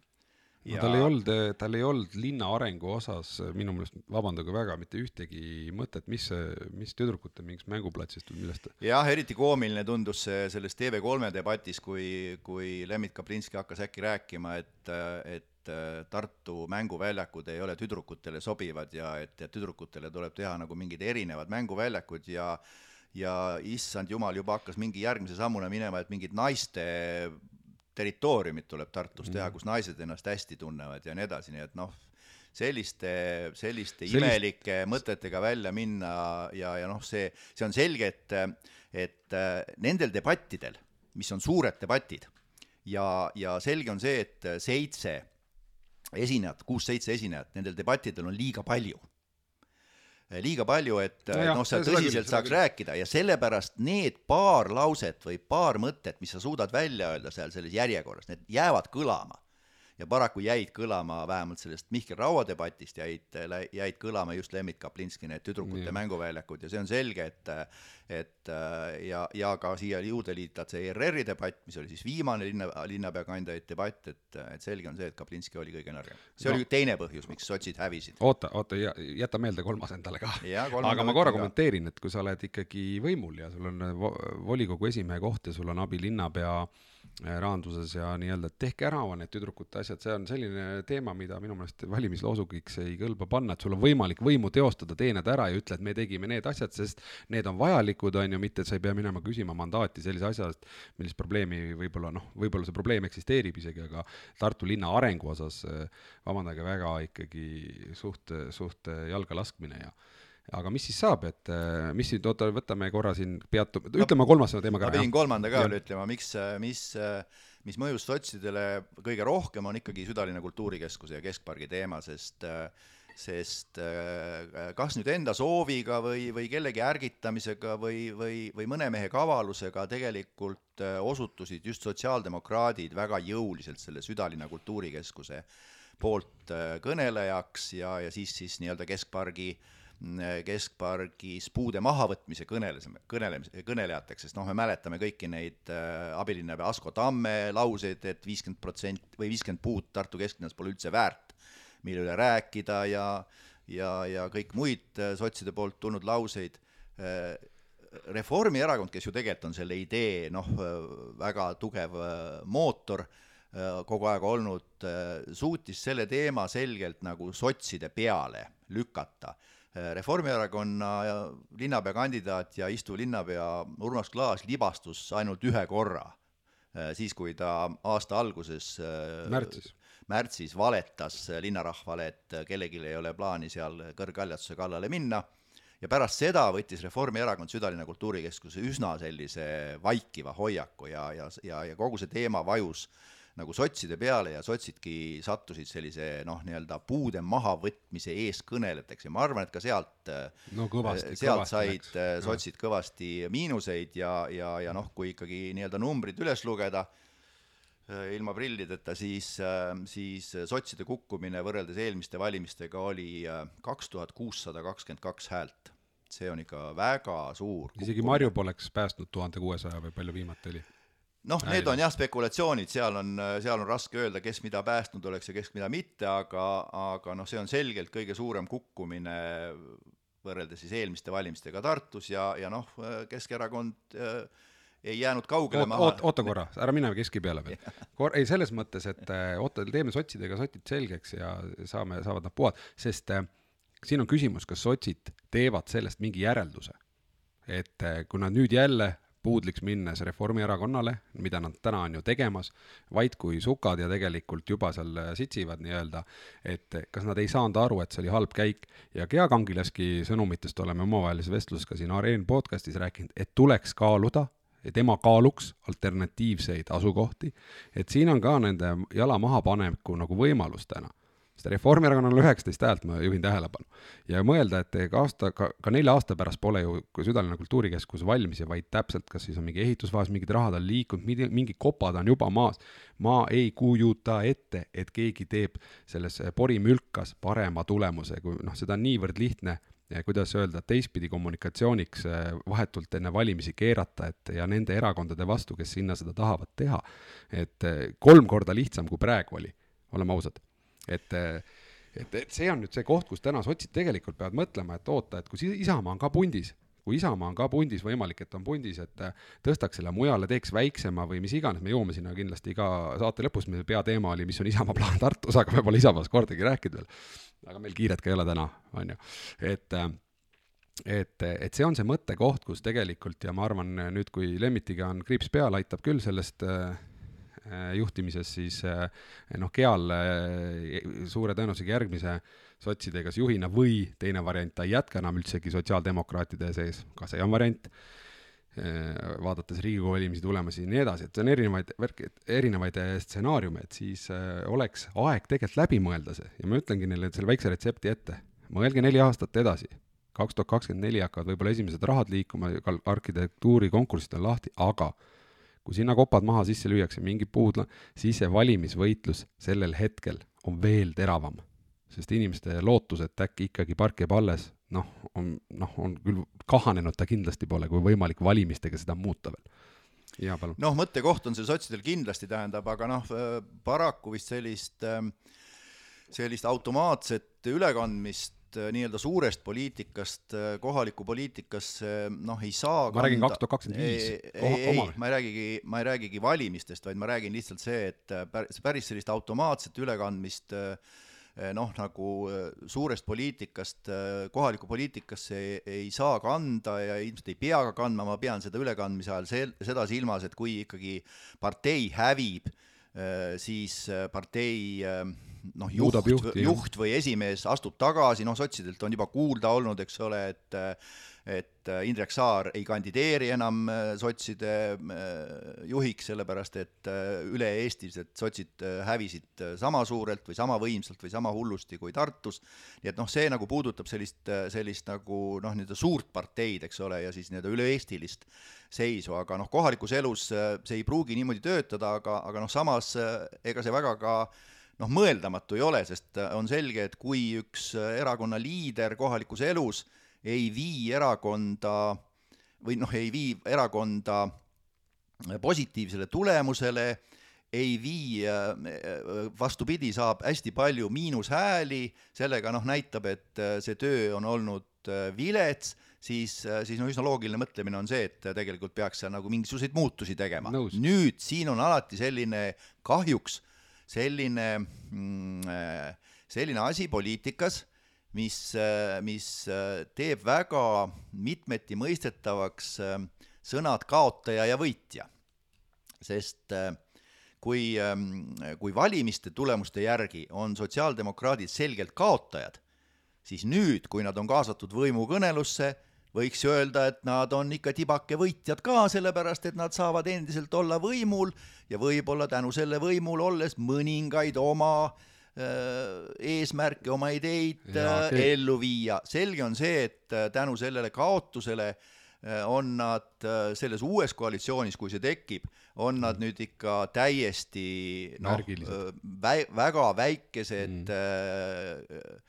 Speaker 1: No tal ei olnud, tal ei olnud linna arengu osas minu meelest, vabandage väga, mitte ühtegi mõtet, mis see, mis tüdrukute mingist mänguplatsist või millest
Speaker 2: jah, eriti koomiline tundus see selles TV3 debatis, kui, kui Lembit Kaplinski hakkas äkki rääkima, et, et Tartu mänguväljakud ei ole tüdrukutele sobivad ja et, et tüdrukutele tuleb teha nagu mingid erinevad mänguväljakud ja ja issand jumal, juba hakkas mingi järgmise sammuna minema, et mingid naiste territooriumid tuleb Tartus teha, kus naised ennast hästi tunnevad ja nii edasi, nii et noh, selliste, selliste
Speaker 1: Sellist-
Speaker 2: imelike mõtetega välja minna ja, ja noh, see, see on selge, et, et äh, nendel debattidel, mis on suured debatid ja, ja selge on see, et seitse esinejat, kuus-seitse esinejat, nendel debattidel on liiga palju liiga palju, et
Speaker 1: No
Speaker 2: no noh, seal tõsiselt saaks
Speaker 1: küll.
Speaker 2: rääkida ja sellepärast need paar lauset või paar mõtet, mis sa suudad välja öelda seal selles järjekorras, need jäävad kõlama. Ja paraku jäid kõlama vähemalt sellest Mihkel Raua debatist jäid, jäid kõlama just Lembit Kaplinski need tüdrukute
Speaker 1: Jah.
Speaker 2: mänguväljakud ja see on selge, et et ja, ja ka siia juurde liitad see ERR-i debatt, mis oli siis viimane linna, linnapea kandidaadi debatt, et, et selge on see, et Kaplinski oli kõige nõrgem. see
Speaker 1: No.
Speaker 2: oli teine põhjus, miks sotsid hävisid.
Speaker 1: oota, oota, jäta meelde kolmas endale ka. Aga ma korra kommenteerin, et kui sa oled ikkagi võimul ja sul on vo- volikogu esimehe koht ja sul on abilinnapea eh, rahanduses ja nii-öelda, et tehke ära need tüdrukute asjad, see on selline teema, mida minu meelest valimisloosungiks ei kõlba panna, et sul on võimalik võimu teostada, tee need ära ja ütle, et me tegime need asjad, sest need on vajalikud, on ju, mitte et sa ei pea minema küsima mandaati sellise asja eest, millist probleemi võib-olla noh, võib-olla see probleem eksisteerib isegi, aga Tartu linna arengu osas eh, vabandage väga ikkagi suht, suht jalga laskmine ja aga mis siis saab, et eh, mis nüüd, oota, võtame korra siin peatu-, ütleme kolmas teema ka
Speaker 2: ma pidin kolmanda ka veel ütlema, miks, mis, mis mõjus sotsidele kõige rohkem, on ikkagi südalinna kultuurikeskuse ja keskpargi teema, sest sest äh, kas nüüd enda sooviga või, või kellegi ärgitamisega või, või, või mõne mehe kavalusega tegelikult äh, osutusid just sotsiaaldemokraadid väga jõuliselt selle südalinna kultuurikeskuse poolt äh, kõnelejaks ja, ja siis, siis nii-öelda keskpargi keskpargis puude mahavõtmise kõnelesime, kõnelemise, kõnelejateks, sest noh, me mäletame kõiki neid äh, abilinnapea Asko Tamme lauseid, et viiskümmend protsenti või viiskümmend puud Tartu kesklinnas pole üldse väärt, mille üle rääkida ja ja, ja kõik muid äh, sotside poolt tulnud lauseid äh,. Reformierakond, kes ju tegelikult on selle idee noh, väga tugev äh, mootor äh, kogu aeg olnud, suutis selle teema selgelt nagu sotside peale lükata. Äh, Reformierakonna linnapea kandidaat ja istuv linnapea Urmas Klaas libastus ainult ühe korra, siis kui ta aasta alguses äh,
Speaker 1: märtsis.
Speaker 2: märtsis valetas linnarahvale, et kellelgi ei ole plaani seal kõrghaljastuse kallale minna ja pärast seda võttis Reformierakond südalinna kultuurikeskuse üsna sellise vaikiva hoiaku ja, ja, ja, ja kogu see teema vajus nagu sotside peale ja sotsidki sattusid sellise noh, nii-öelda puude mahavõtmise eeskõnelejateks ja ma arvan, et ka sealt
Speaker 1: no kõvasti,
Speaker 2: sealt
Speaker 1: kõvasti
Speaker 2: said
Speaker 1: läks.
Speaker 2: äh, sotsid kõvasti miinuseid ja, ja, ja noh, kui ikkagi nii-öelda numbrid üles lugeda äh, ilma prillideta, siis, siis sotside kukkumine võrreldes eelmiste valimistega oli kaks tuhat kuussada kakskümmend kaks häält. see on ikka väga suur
Speaker 1: isegi Marju poleks päästnud tuhande kuuesaja või palju viimati oli.
Speaker 2: Noh, need on jah spekulatsioonid, seal on, seal on raske öelda, kes mida päästnud oleks ja kes mida mitte, aga, aga noh, see on selgelt kõige suurem kukkumine võrreldes siis eelmiste valimistega Tartus ja, ja noh, Keskerakond äh, ei jäänud kaugele
Speaker 1: oot,
Speaker 2: maha
Speaker 1: oot, oota korra, ära mine keski peale veel. Kor-, ei selles mõttes, et äh, oota, teeme sotsidega sotid selgeks ja saame, saavad nad puhata, sest äh, siin on küsimus, kas sotsid teevad sellest mingi järelduse. et äh, kui nad nüüd jälle puudliks minnes Reformierakonnale, mida nad täna on ju tegemas, vaid kui sukad ja tegelikult juba seal sitsivad nii-öelda, et kas nad ei saanud aru, et see oli halb käik ja Gea Kangilaski sõnumitest oleme omavahelises vestluses ka siin Areen podcastis rääkinud, et tuleks kaaluda tema kaaluks alternatiivseid asukohti, et siin on ka nende jala mahapaneku nagu võimalus täna. Sest Reformierakonnal on üheksateist häält, ma juhin tähelepanu. ja mõelda, et ega aasta, ka, ka nelja aasta pärast pole ju südalinna kultuurikeskus valmis ja vaid täpselt, kas siis on mingi ehitusfaas, mingid rahad on liikunud, mingid kopad on juba maas. ma ei kujuta ette, et keegi teeb selles porimülkas parema tulemuse, kui noh, seda on niivõrd lihtne ja kuidas öelda, teistpidi kommunikatsiooniks eh, vahetult enne valimisi keerata, et ja nende erakondade vastu, kes sinna seda tahavad teha, et eh, kolm korda lihtsam, kui praegu oli, oleme ausad. Et, eh, et, et see on nüüd see koht, kus täna sotsid tegelikult peavad mõtlema, et oota, et kui Isamaa on ka pundis, kui Isamaa on ka pundis, võimalik, et on pundis, et eh, tõstaks selle mujale, teeks väiksema või mis iganes, me jõuame sinna kindlasti ka saate lõpus, meie peateema oli, mis on Isamaa plaan Tartus, aga me pole Isamaast kordagi rääkinud veel. aga meil kiiret ka ei ole täna, on ju, et äh, et, et see on see mõttekoht, kus tegelikult ja ma arvan, nüüd kui Lemmitiga on kriips peal, aitab küll sellest äh, juhtimises, siis noh, Keal suure tõenäosusega järgmise sotsidega kas juhina või teine variant, ta ei jätka enam üldsegi sotsiaaldemokraatide sees, ka see on variant Äh, vaadates Riigikogu valimisi tulemusi ja nii edasi, et see on erinevaid värke, erinevaid äh, stsenaariume, et siis äh, oleks aeg tegelikult läbi mõelda see. Ja ma ütlengi neile selle väikse retsepti ette, mõelge neli aastat edasi, kaks tuhat kakskümmend neli hakkavad võib-olla esimesed rahad liikuma, arhitektuurikonkursid on lahti, aga kui sinna kopad maha sisse lüüakse, mingid puud, siis see valimisvõitlus sellel hetkel on veel teravam. sest inimeste lootus, et äkki ikkagi park jääb alles, noh, on, noh, on küll kahanenud ta kindlasti pole, kui võimalik valimistega seda muuta veel. jaa, palun.
Speaker 2: noh, mõttekoht on see sotsidel kindlasti, tähendab, aga noh, paraku vist sellist, ähm, sellist automaatset ülekandmist äh, nii-öelda suurest poliitikast äh, kohalikku poliitikasse noh, ei saa
Speaker 1: ma räägin kaks tuhat kakskümmend viis.
Speaker 2: ei, ei, ma ei räägigi, ma ei räägigi valimistest, vaid ma räägin lihtsalt see, et äh, päris sellist automaatset ülekandmist äh, noh, nagu suurest poliitikast kohalikku poliitikasse ei, ei saa kanda ja ilmselt ei pea ka kandma, ma pean seda ülekandmise ajal sel-, seda silmas, et kui ikkagi partei hävib, siis partei noh, juht, juht või esimees astub tagasi, noh, sotsidelt on juba kuulda olnud, eks ole, et et äh, Indrek Saar ei kandideeri enam äh, sotside äh, juhiks, sellepärast et üle-eestiliselt sotsid hävisid sama suurelt või sama võimsalt või sama hullusti kui Tartus, nii et noh, see nagu puudutab sellist, sellist nagu noh, nii-öelda suurt parteid, eks ole, ja siis nii-öelda üle-eestilist seisu, aga noh, kohalikus elus see ei pruugi niimoodi töötada, aga, aga noh, samas ega see väga ka noh, mõeldamatu ei ole, sest on selge, et kui üks erakonna liider kohalikus elus äh, ei vii erakonda või noh, ei vii erakonda positiivsele tulemusele, ei vii, vastupidi, saab hästi palju miinushääli, sellega noh, näitab, et see töö on olnud vilets, siis, siis no üsna loogiline mõtlemine on see, et tegelikult peaks seal nagu mingisuguseid muutusi tegema. nüüd siin on alati selline kahjuks selline mm, selline asi poliitikas, mis, mis teeb väga mitmeti mõistetavaks äh, sõnad kaotaja ja võitja. sest äh, kui, ähm, kui valimiste tulemuste järgi on sotsiaaldemokraadid selgelt kaotajad, siis nüüd, kui nad on kaasatud võimukõnelusse, võiks öelda, et nad on ikka tibake võitjad ka, sellepärast et nad saavad endiselt olla võimul ja võib-olla tänu selle võimul olles mõningaid oma äh, eesmärke, oma ideid ja, okay. Äh, ellu viia. selge on see, et äh, tänu sellele kaotusele on nad selles uues koalitsioonis, kui see tekib, on nad mm. nüüd ikka täiesti noh, vä-, väga väikesed mm.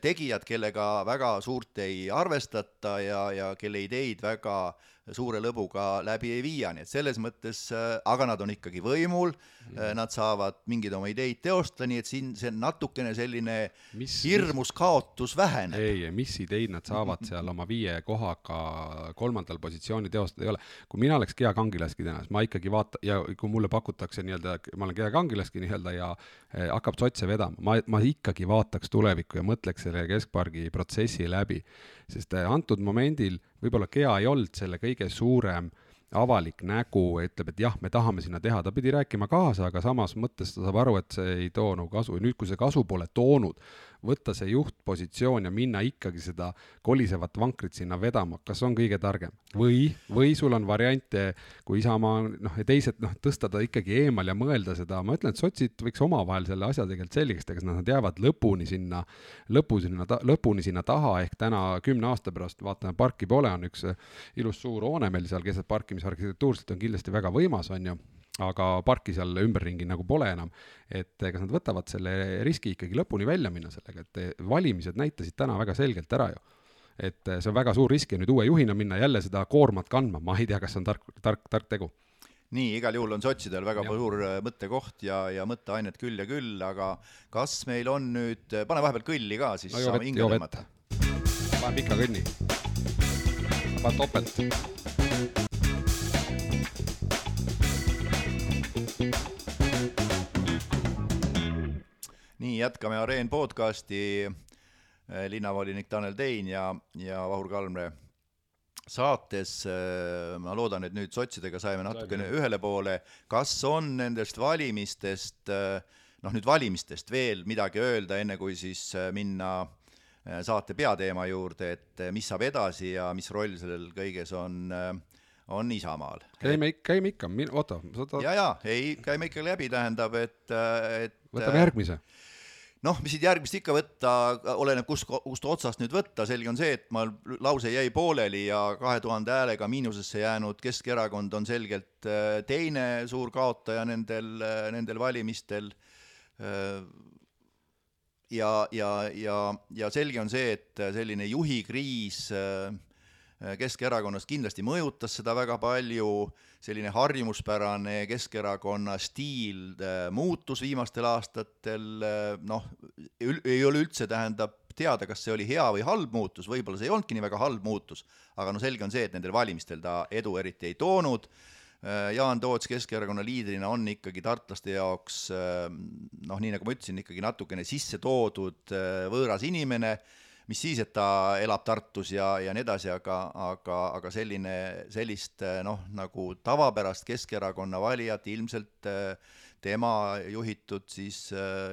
Speaker 2: Tegijad, kellega väga suurt ei arvestata ja, ja kelle ideid väga suure lõbuga läbi ei viia, nii et selles mõttes, äh, aga nad on ikkagi võimul nad saavad mingeid oma ideid teostada, nii et siin see natukene selline mis, hirmus mis... kaotus väheneb.
Speaker 1: ei, mis ideid nad saavad seal oma viie kohaga kolmandal positsioonil teostada ei ole. kui mina oleks Gea Kangilaski täna, siis ma ikkagi vaata- ja kui mulle pakutakse nii-öelda, ma olen Gea Kangilaski nii-öelda ja eh, hakkab sotse vedama, ma, ma ikkagi vaataks tulevikku ja mõtleks selle keskpargi protsessi läbi sest äh, antud momendil võib-olla Gea ei olnud selle kõige suurem avalik nägu, ütleb, et jah, me tahame sinna teha, ta pidi rääkima kaasa, aga samas mõttes ta saab aru, et see ei too nagu kasu. Ja nüüd, kui see kasu pole toonud, võtta see juhtpositsioon ja minna ikkagi seda kolisevat vankrit sinna vedama, kas on kõige targem? või, või sul on variante, kui Isamaa noh, ja teised noh, tõsta ta ikkagi eemal ja mõelda seda, ma ütlen, et sotsid võiks omavahel selle asja tegelikult selgeks teha, kas nad jäävad lõpuni sinna, lõpu sinna, lõpuni sinna taha, ehk täna kümne aasta pärast vaatame, parki pole, on üks ilus suur hoone meil seal keset parki, mis arhitektuurselt on kindlasti väga võimas, on ju aga parki seal ümberringi nagu pole enam. et kas nad võtavad selle riski ikkagi lõpuni välja minna sellega, et valimised näitasid täna väga selgelt ära ju. et see on väga suur risk ja nüüd uue juhina minna jälle seda koormat kandma, ma ei tea, kas see on tark, tark, tark tegu
Speaker 2: nii, igal juhul on sotsidel väga ja. suur mõttekoht ja, ja mõtteainet küll ja küll, aga kas meil on nüüd, pane vahepeal kõlli ka, siis no, saame hinge tõmmata.
Speaker 1: panen pika kõnni. panen topelt
Speaker 2: nii, jätkame Areen podcasti, äh, linnavolinik Tanel Tein ja, ja Vahur Kalmre saates, ma loodan, et nüüd sotsidega saime natukene ühele poole, kas on nendest valimistest, noh nüüd valimistest veel midagi öelda, enne kui siis minna saate peateema juurde, et mis saab edasi ja mis roll sellel kõiges on, on Isamaal.
Speaker 1: käime, käime ikka, oota,
Speaker 2: tahad ja, ja ei, käime ikka läbi, tähendab, et, et
Speaker 1: võtame järgmise
Speaker 2: noh, mis siit järgmist ikka võtta, oleneb kust, kust otsast nüüd võtta, selge on see, et ma, lause jäi pooleli ja kahe tuhande häälega miinusesse jäänud Keskerakond on selgelt äh, teine suur kaotaja nendel, äh, nendel valimistel. Äh, ja, ja, ja, ja selge on see, et selline juhikriis Keskerakonnas kindlasti mõjutas seda väga palju. Selline harjumuspärane Keskerakonna stiil äh, muutus viimastel aastatel, äh, noh, ei ole üldse, tähendab, teada, kas see oli hea või halb muutus, võib-olla see ei olnudki nii väga halb muutus, aga no selge on see, et nendel valimistel ta edu eriti ei toonud, äh, Jaan Toots Keskerakonna liidrina on ikkagi tartlaste jaoks noh, nii nagu ma ütlesin, ikkagi natukene sisse toodud võõras inimene mis siis, et ta elab Tartus ja, ja nii edasi, aga, aga, aga selline, sellist noh, nagu tavapärast Keskerakonna valijat ilmselt tema juhitud siis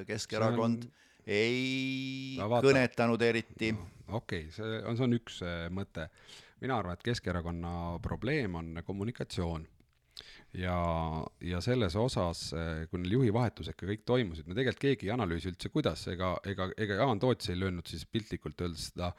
Speaker 2: Keskerakond on... ei kõnetanud eriti.
Speaker 1: okei okay,, see on, see on üks mõte. mina arvan, et Keskerakonna probleem on kommunikatsioon ja, ja selles osas, eh, kui neil juhivahetusega kõik toimusid, me tegelikult keegi ei analüüsi üldse, kuidas, ega, ega, ega Jaan Toots ei löönud siis piltlikult öeldes seda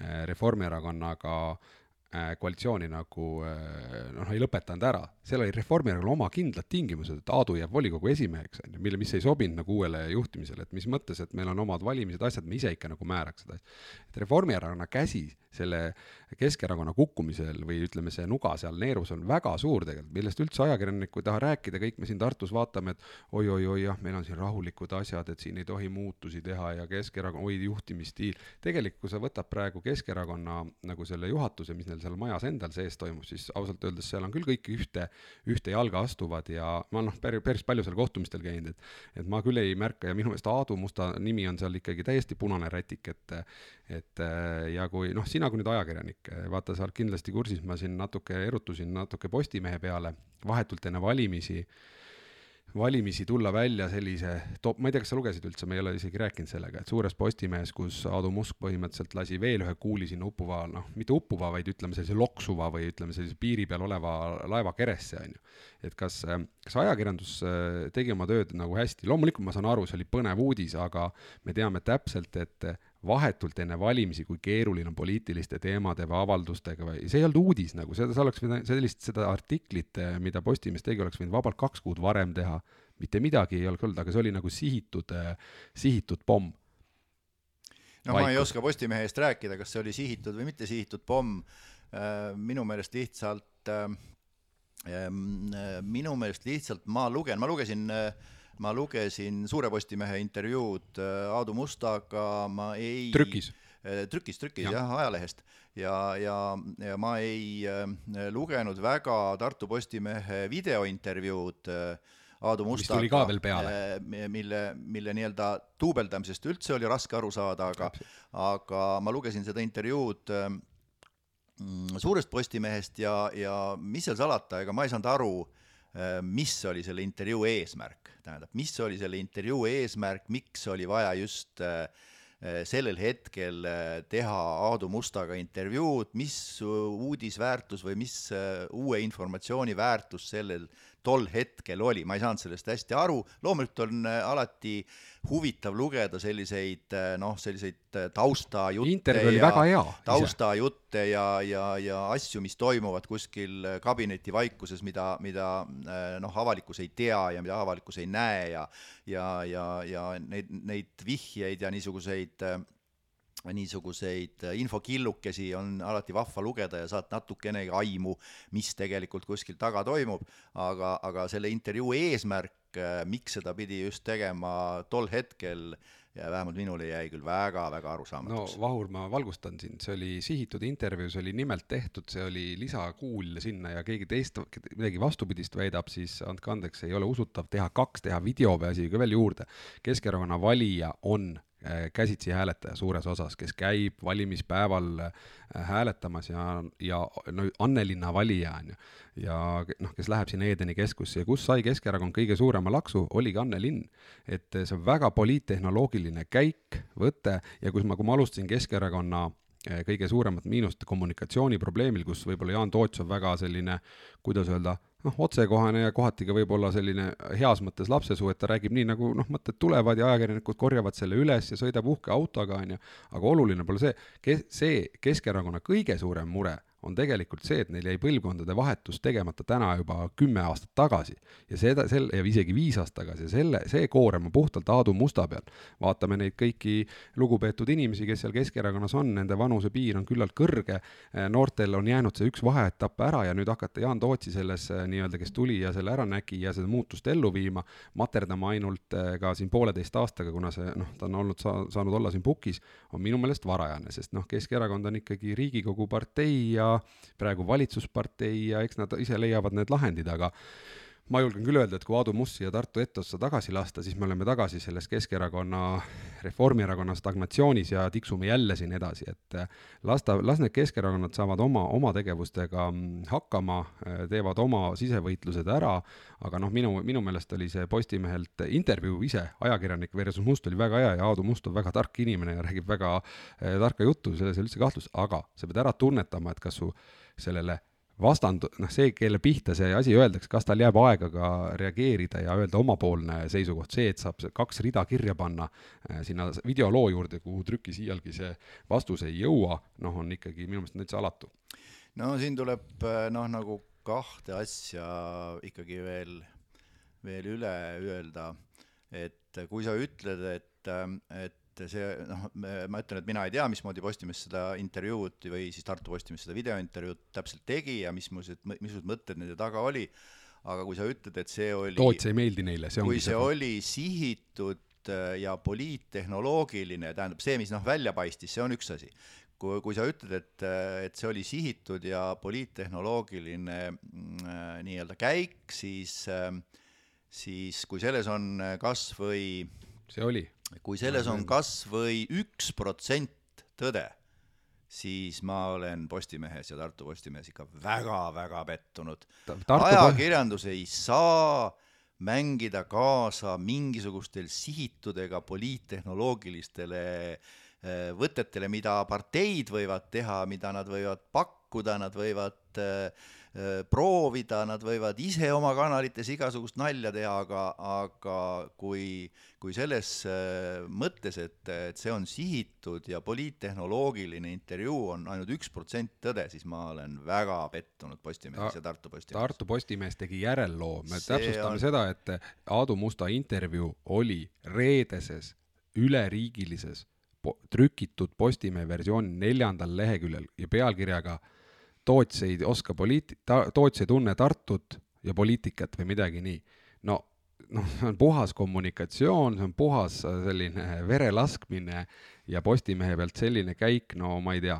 Speaker 1: eh, Reformierakonnaga eh, koalitsiooni nagu noh, ei lõpetanud ära, seal oli Reformierakonnal oma kindlad tingimused, et Aadu jääb volikogu esimeheks, on ju, mille, mis ei sobinud nagu uuele juhtimisele, et mis mõttes, et meil on omad valimised, asjad, me ise ikka nagu määraks seda asja. et Reformierakonna käsi selle Keskerakonna kukkumisel või ütleme, see nuga seal neerus on väga suur tegelikult, millest üldse ajakirjanik ei taha rääkida, kõik me siin Tartus vaatame, et oi-oi-oi jah, meil on siin rahulikud asjad, et siin ei tohi muutusi teha ja Keskerakonna, oi juhtimisstiil. tegelikult, kui sa võtad praegu Keskerakonna nagu selle juhatuse, mis neil seal majas endal sees toimub, siis ausalt öeldes seal on küll kõik ühte, ühte jalga astuvad ja ma noh, päris, palju seal kohtumistel käinud, et et ma küll ei märka ja minu meelest Aadu Musta nimi on seal ikkagi täiesti punane rätik, et et ja kui noh, sina kui nüüd ajakirjanik, vaata, sa oled kindlasti kursis, ma siin natuke erutusin natuke Postimehe peale vahetult enne valimisi valimisi tulla välja sellise top, ma ei tea, kas sa lugesid üldse, me ei ole isegi rääkinud sellega, et suures Postimehes, kus Aadu Musk põhimõtteliselt lasi veel ühe kuuli sinna uppuva, noh, mitte uppuva, vaid ütleme sellise loksuva või ütleme sellise piiri peal oleva laeva keresse, on ju. et kas, kas ajakirjandus äh, tegi oma tööd nagu hästi, loomulikult ma saan aru, see oli põnev uudis, aga me teame täpselt, et vahetult enne valimisi, kui keeruline on poliitiliste teemade või avaldustega või see ei olnud uudis nagu, seda sa oleks võinud, sellist, seda artiklit, eh, mida Postimees tegi, oleks võinud vabalt kaks kuud varem teha. mitte midagi ei olnud olnud, aga see oli nagu sihitud, eh, sihitud pomm.
Speaker 2: no Vaikus. ma ei oska Postimehe eest rääkida, kas see oli sihitud või mitte sihitud pomm. Äh, minu meelest lihtsalt, minu meelest lihtsalt ma lugen, ma lugesin äh, ma lugesin Suure Postimehe intervjuud äh, Aadu Mustaga, ma ei
Speaker 1: trükis?
Speaker 2: Äh, trükis, trükis ja. jah, ajalehest. ja, ja, ja ma ei äh, lugenud väga Tartu Postimehe videointervjuud Aadu Mustaga.
Speaker 1: peale.
Speaker 2: mille, mille nii-öelda duubeldamisest üldse oli raske aru saada, aga, aga ma lugesin seda intervjuud mm, Suurest Postimehest ja, ja mis seal salata, ega ma ei saanud aru Äh, mis oli selle intervjuu eesmärk, tähendab, mis oli selle intervjuu eesmärk, miks oli vaja just äh, äh, sellel hetkel teha Aadu Mustaga intervjuud, mis uudisväärtus või mis uue informatsiooni väärtus sellel tol hetkel oli, ma ei saanud sellest hästi aru, loomulikult on alati huvitav lugeda selliseid noh, selliseid taustajutte
Speaker 1: ja
Speaker 2: taustajutte ja, ja, ja asju, mis toimuvad kuskil kabineti vaikuses, mida, mida noh, avalikkus ei tea ja mida avalikkus ei näe ja ja, ja, ja neid, neid vihjeid ja niisuguseid niisuguseid infokillukesi on alati vahva lugeda ja saad natukenegi aimu, mis tegelikult kuskil taga toimub, aga, aga selle intervjuu eesmärk Äh, miks seda pidi just tegema tol hetkel ja vähemalt minule jäi küll väga-väga arusaamatuks.
Speaker 1: no Vahur, ma valgustan sind, see oli sihitud intervjuu, see oli nimelt tehtud, see oli lisakuul sinna ja keegi teist midagi vastupidist väidab, siis andke andeks, ei ole usutav teha kaks, teha video või asi ka veel juurde. Keskerakonna valija on äh, käsitsi hääletaja suures osas, kes käib valimispäeval äh, hääletamas ja, ja no Annelinna valija on ju, ja noh, kes läheb sinna Edeni keskusse ja kus sai Keskerakond kõige suurema laksu, oligi Annelinn. et see on väga poliittehnoloogiline käik, võte ja kus ma, kui ma alustasin Keskerakonna kõige suuremat miinust kommunikatsiooniprobleemil, kus võib-olla Jaan Toots on väga selline, kuidas öelda, noh, otsekohane ja kohati ka võib-olla selline heas mõttes lapsesuu, et ta räägib nii, nagu noh, mõtted tulevad ja ajakirjanikud korjavad selle üles ja sõidab uhke autoga, on ju, aga oluline pole see, kes, see Keskerakonna kõige suurem mure on tegelikult see, et neil jäi põlvkondade vahetus tegemata täna juba kümme aastat tagasi. Ja seda, sel- ja isegi viis aastat tagasi. Ja selle, see koorem on puhtalt Aadu Musta peal. vaatame neid kõiki lugupeetud inimesi, kes seal Keskerakonnas on, nende vanusepiir on küllalt kõrge, noortel on jäänud see üks vaheetapp ära ja nüüd hakata Jaan Tootsi selles nii-öelda, kes tuli ja selle ära nägi ja seda muutust ellu viima, materdama ainult eh, ka siin pooleteist aastaga, kuna see noh, ta on olnud sa-, saanud olla siin pukis, on minu meelest varajane, sest noh, Keskerakond on ikkagi Riigikogu partei ja praegu valitsuspartei ja eks nad ise leiavad need lahendid, aga ma julgen küll öelda, et kui Aadu Must siia Tartu etteotsa tagasi lasta, siis me oleme tagasi selles Keskerakonna, Reformierakonna stagnatsioonis ja tiksume jälle siin edasi, et las ta, las need Keskerakonnad saavad oma, oma tegevustega hakkama, teevad oma sisevõitlused ära, aga noh, minu, minu meelest oli see Postimehelt intervjuu ise, ajakirjanik versus Must oli väga hea ja Aadu Must on väga tark inimene ja räägib väga eh, tarka juttu, selles ei ole üldse kahtlust, aga sa pead ära tunnetama, et kas su sellele vastand, noh, see, kelle pihta see asi öeldakse, kas tal jääb aega ka reageerida ja öelda omapoolne seisukoht, see, et saab kaks rida kirja panna äh, sinna videoloo juurde, kuhu trükis iialgi see vastus ei jõua, noh, on ikkagi minu meelest täitsa alatu.
Speaker 2: no siin tuleb noh, nagu kahte asja ikkagi veel, veel üle öelda, et kui sa ütled, et, et et see noh, ma ütlen, et mina ei tea, mismoodi Postimees seda intervjuud või siis Tartu Postimees seda videointervjuud täpselt tegi ja missugused, missugused mõtted nende taga oli, aga kui sa ütled, et see oli
Speaker 1: Toots ei meeldi neile, see
Speaker 2: ongi kui see oli sihitud äh, ja poliittehnoloogiline, tähendab see, mis noh, välja paistis, see on üks asi. kui, kui sa ütled, et, äh, et see oli sihitud ja poliittehnoloogiline mm, äh, nii-öelda käik, siis, siis kui selles on kas või
Speaker 1: see oli
Speaker 2: kui selles on kas või üks protsent tõde, siis ma olen Postimehes ja Tartu Postimehes ikka väga-väga pettunud. ajakirjandus ei saa mängida kaasa mingisugustel sihitud ega poliittehnoloogilistele äh, võtetele, mida parteid võivad teha, mida nad võivad pakkuda, nad võivad Äh, proovida, nad võivad ise oma kanalites igasugust nalja teha, aga, aga kui, kui selles äh, mõttes, et, et see on sihitud ja poliittehnoloogiline intervjuu on ainult üks protsent tõde, siis ma olen väga pettunud Postimehes ja Tartu Postimehes.
Speaker 1: Tartu Postimees tegi järelloo, me see täpsustame on... seda, et Aadu Musta intervjuu oli reedeses üleriigilises po trükitud Postimehe versiooni neljandal leheküljel ja pealkirjaga äh, Toots ei oska poliit-, ta, Toots ei tunne Tartut ja poliitikat või midagi nii. no, noh, see on puhas kommunikatsioon, see on puhas äh, selline verelaskmine ja Postimehe pealt selline käik, no ma ei tea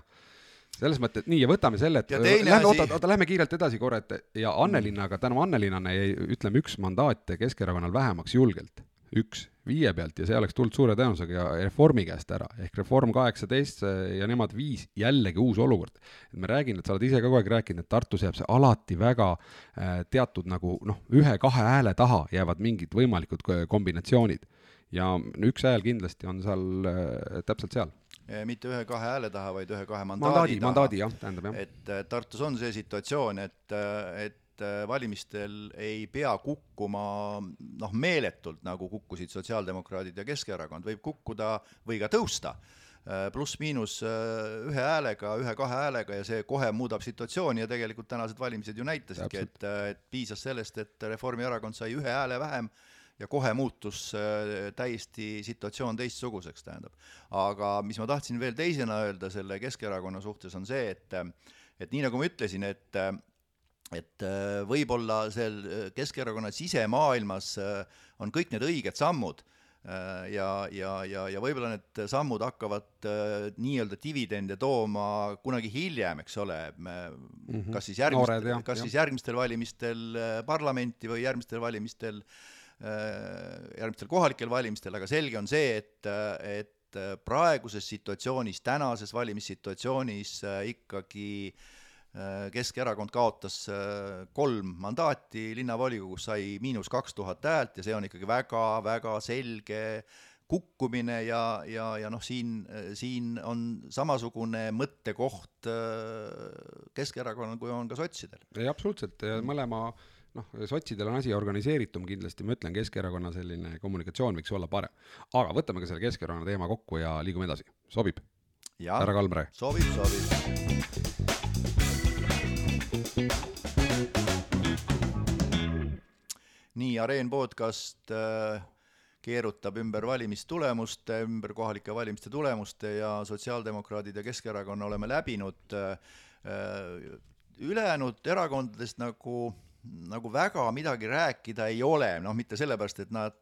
Speaker 1: selles mõttes, et nii, ja võtame selle, et lähme, oota, oota, lähme kiirelt edasi korra, et ja Annelinnaga, tänu Annelinnale jäi, ütleme, üks mandaat Keskerakonnal vähemaks julgelt üks viie pealt ja see oleks tulnud suure tõenäosusega Reformi käest ära, ehk Reform kaheksateist ja nemad viis, jällegi uus olukord. et ma räägin, et sa oled ise ka kogu aeg rääkinud, et Tartus jääb see alati väga äh, teatud nagu noh, ühe-kahe hääle taha jäävad mingid võimalikud kombinatsioonid. ja üks hääl kindlasti on seal äh, täpselt seal
Speaker 2: mitte ühe-kahe hääle taha, vaid ühe-kahe mandaadi,
Speaker 1: mandaadi taha. mandaadi jah, tähendab jah.
Speaker 2: et Tartus on see situatsioon, et, et et äh, valimistel ei pea kukkuma noh, meeletult, nagu kukkusid sotsiaaldemokraadid ja Keskerakond, võib kukkuda või ka tõusta äh, pluss-miinus äh, ühe häälega, ühe-kahe häälega ja see kohe muudab situatsiooni ja tegelikult tänased valimised ju näitasidki, et, et piisas sellest, et Reformierakond sai ühe hääle vähem ja kohe muutus täiesti situatsioon teistsuguseks, tähendab. aga mis ma tahtsin veel teisena öelda selle Keskerakonna suhtes, on see, et et nii nagu ma ütlesin, et et äh, võib-olla seal äh, Keskerakonna sisemaailmas äh, on kõik need õiged sammud ja, ja, ja, ja võib-olla need sammud hakkavad nii-öelda dividende tooma kunagi hiljem, eks ole, mm -hmm. kas siis järgmistel, kas jah. siis järgmistel valimistel parlamenti või järgmistel valimistel järgmistel kohalikel valimistel, aga selge on see, et, et äh, praeguses situatsioonis, tänases valimissituatsioonis äh, ikkagi Keskerakond kaotas kolm mandaati, linnavolikogus sai miinus kaks tuhat häält ja see on ikkagi väga-väga selge kukkumine ja, ja, ja noh, siin, siin on samasugune mõttekoht Keskerakonnal, kui on ka sotsidel.
Speaker 1: ei, absoluutselt, mõlema noh, sotsidel on asi organiseeritum kindlasti, ma ütlen, Keskerakonna selline kommunikatsioon võiks olla parem. aga võtame ka selle Keskerakonna teema kokku ja liigume edasi, sobib? härra Kalmre?
Speaker 2: sobib, sobib. Nii, Areen podcast äh, keerutab ümber valimistulemuste, ümber kohalike valimiste tulemuste ja sotsiaaldemokraadid ja Keskerakonna oleme läbinud äh, äh ülejäänud erakondadest nagu nagu väga midagi rääkida ei ole, noh, mitte sellepärast, et nad,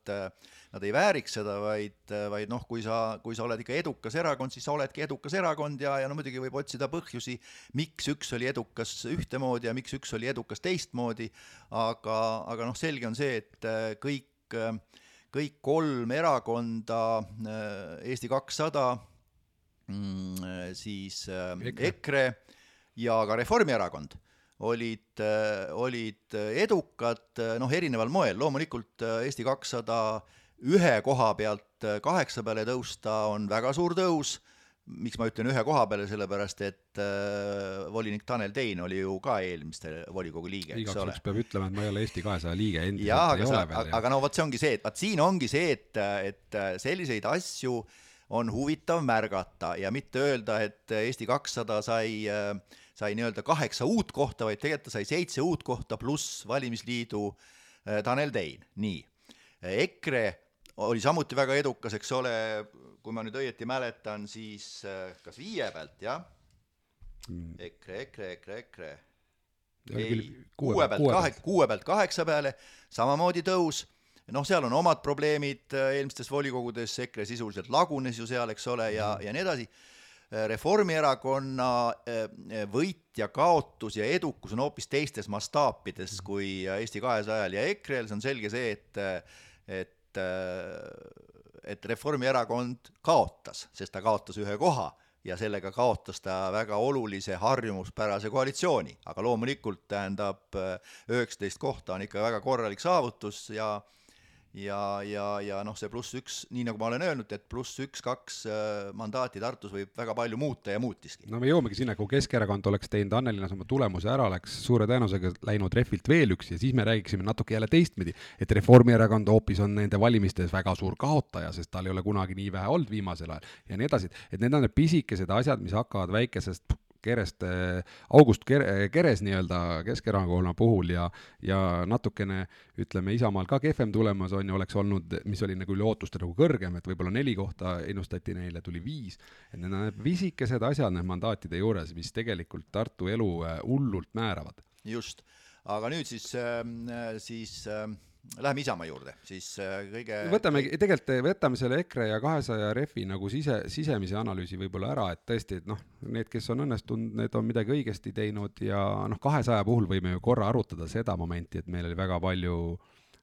Speaker 2: nad ei vääriks seda, vaid, vaid noh, kui sa, kui sa oled ikka edukas erakond, siis sa oledki edukas erakond ja, ja no muidugi võib otsida põhjusi, miks üks oli edukas ühtemoodi ja miks üks oli edukas teistmoodi, aga, aga noh, selge on see, et kõik, kõik kolm erakonda, Eesti kakssada, mm, siis EKRE, EKRE ja ka Reformierakond olid, äh, olid edukad noh, erineval moel, loomulikult äh, Eesti kakssada ühe koha pealt äh, kaheksa peale tõusta on väga suur tõus, miks ma ütlen ühe koha peale, sellepärast et äh, volinik Tanel Tein oli ju ka eelmiste volikogu liige,
Speaker 1: eks ole. peab ütlema, et ma ei ole Eesti kahesaja liige, endiselt
Speaker 2: jaa, ei ole veel. aga no vot, see ongi see, et vaat siin ongi see, et, et selliseid asju on huvitav märgata ja mitte öelda, et Eesti kakssada sai äh, sai nii-öelda kaheksa uut kohta, vaid tegelikult ta sai seitse uut kohta pluss valimisliidu äh, Tanel Tein, nii. EKRE oli samuti väga edukas, eks ole, kui ma nüüd õieti mäletan, siis äh, kas viie pealt, jah mm.? EKRE, EKRE, EKRE, EKRE. ei, kuue pealt, kahe, kuue pealt kaheksa peale, samamoodi tõus noh, seal on omad probleemid äh, eelmistes volikogudes, EKRE sisuliselt lagunes ju seal, eks ole, ja, ja nii edasi Reformierakonna eh, võit ja kaotus ja edukus on hoopis teistes mastaapides kui Eesti kahesajal ja EKRE-l, see on selge see, et et et Reformierakond kaotas, sest ta kaotas ühe koha ja sellega kaotas ta väga olulise harjumuspärase koalitsiooni, aga loomulikult tähendab üheksateist kohta on ikka väga korralik saavutus ja ja, ja, ja noh, see pluss üks, nii nagu ma olen öelnud, et pluss üks-kaks äh, mandaati Tartus võib väga palju muuta ja muutiski.
Speaker 1: no me jõuamegi sinna, kui Keskerakond oleks teinud Annelinnas oma tulemuse ära, oleks suure tõenäosusega läinud Refilt veel üks ja siis me räägiksime natuke jälle teistpidi, et Reformierakond hoopis on nende valimistes väga suur kaotaja, sest tal ei ole kunagi nii vähe olnud viimasel ajal ja nii edasi, et need on need pisikesed asjad, mis hakkavad väikesest Kerest, August Kere, Keres nii-öelda Keskerakonna puhul ja, ja natukene ütleme, Isamaal ka kehvem tulemus on ju, oleks olnud, mis oli nagu üle ootuste nagu kõrgem, et võib-olla neli kohta ennustati neile, tuli viis. et need on pisikesed asjad, need mandaatide juures, mis tegelikult Tartu elu äh, hullult määravad.
Speaker 2: just, aga nüüd siis, ähm, siis äh, Läheme Isamaa juurde, siis äh, kõige
Speaker 1: võtame, tegelikult võtame selle EKRE ja kahesaja refi nagu sise, sisemise analüüsi võib-olla ära, et tõesti, et noh, need, kes on õnnestunud, need on midagi õigesti teinud ja noh, kahesaja puhul võime ju korra arutada seda momenti, et meil oli väga palju,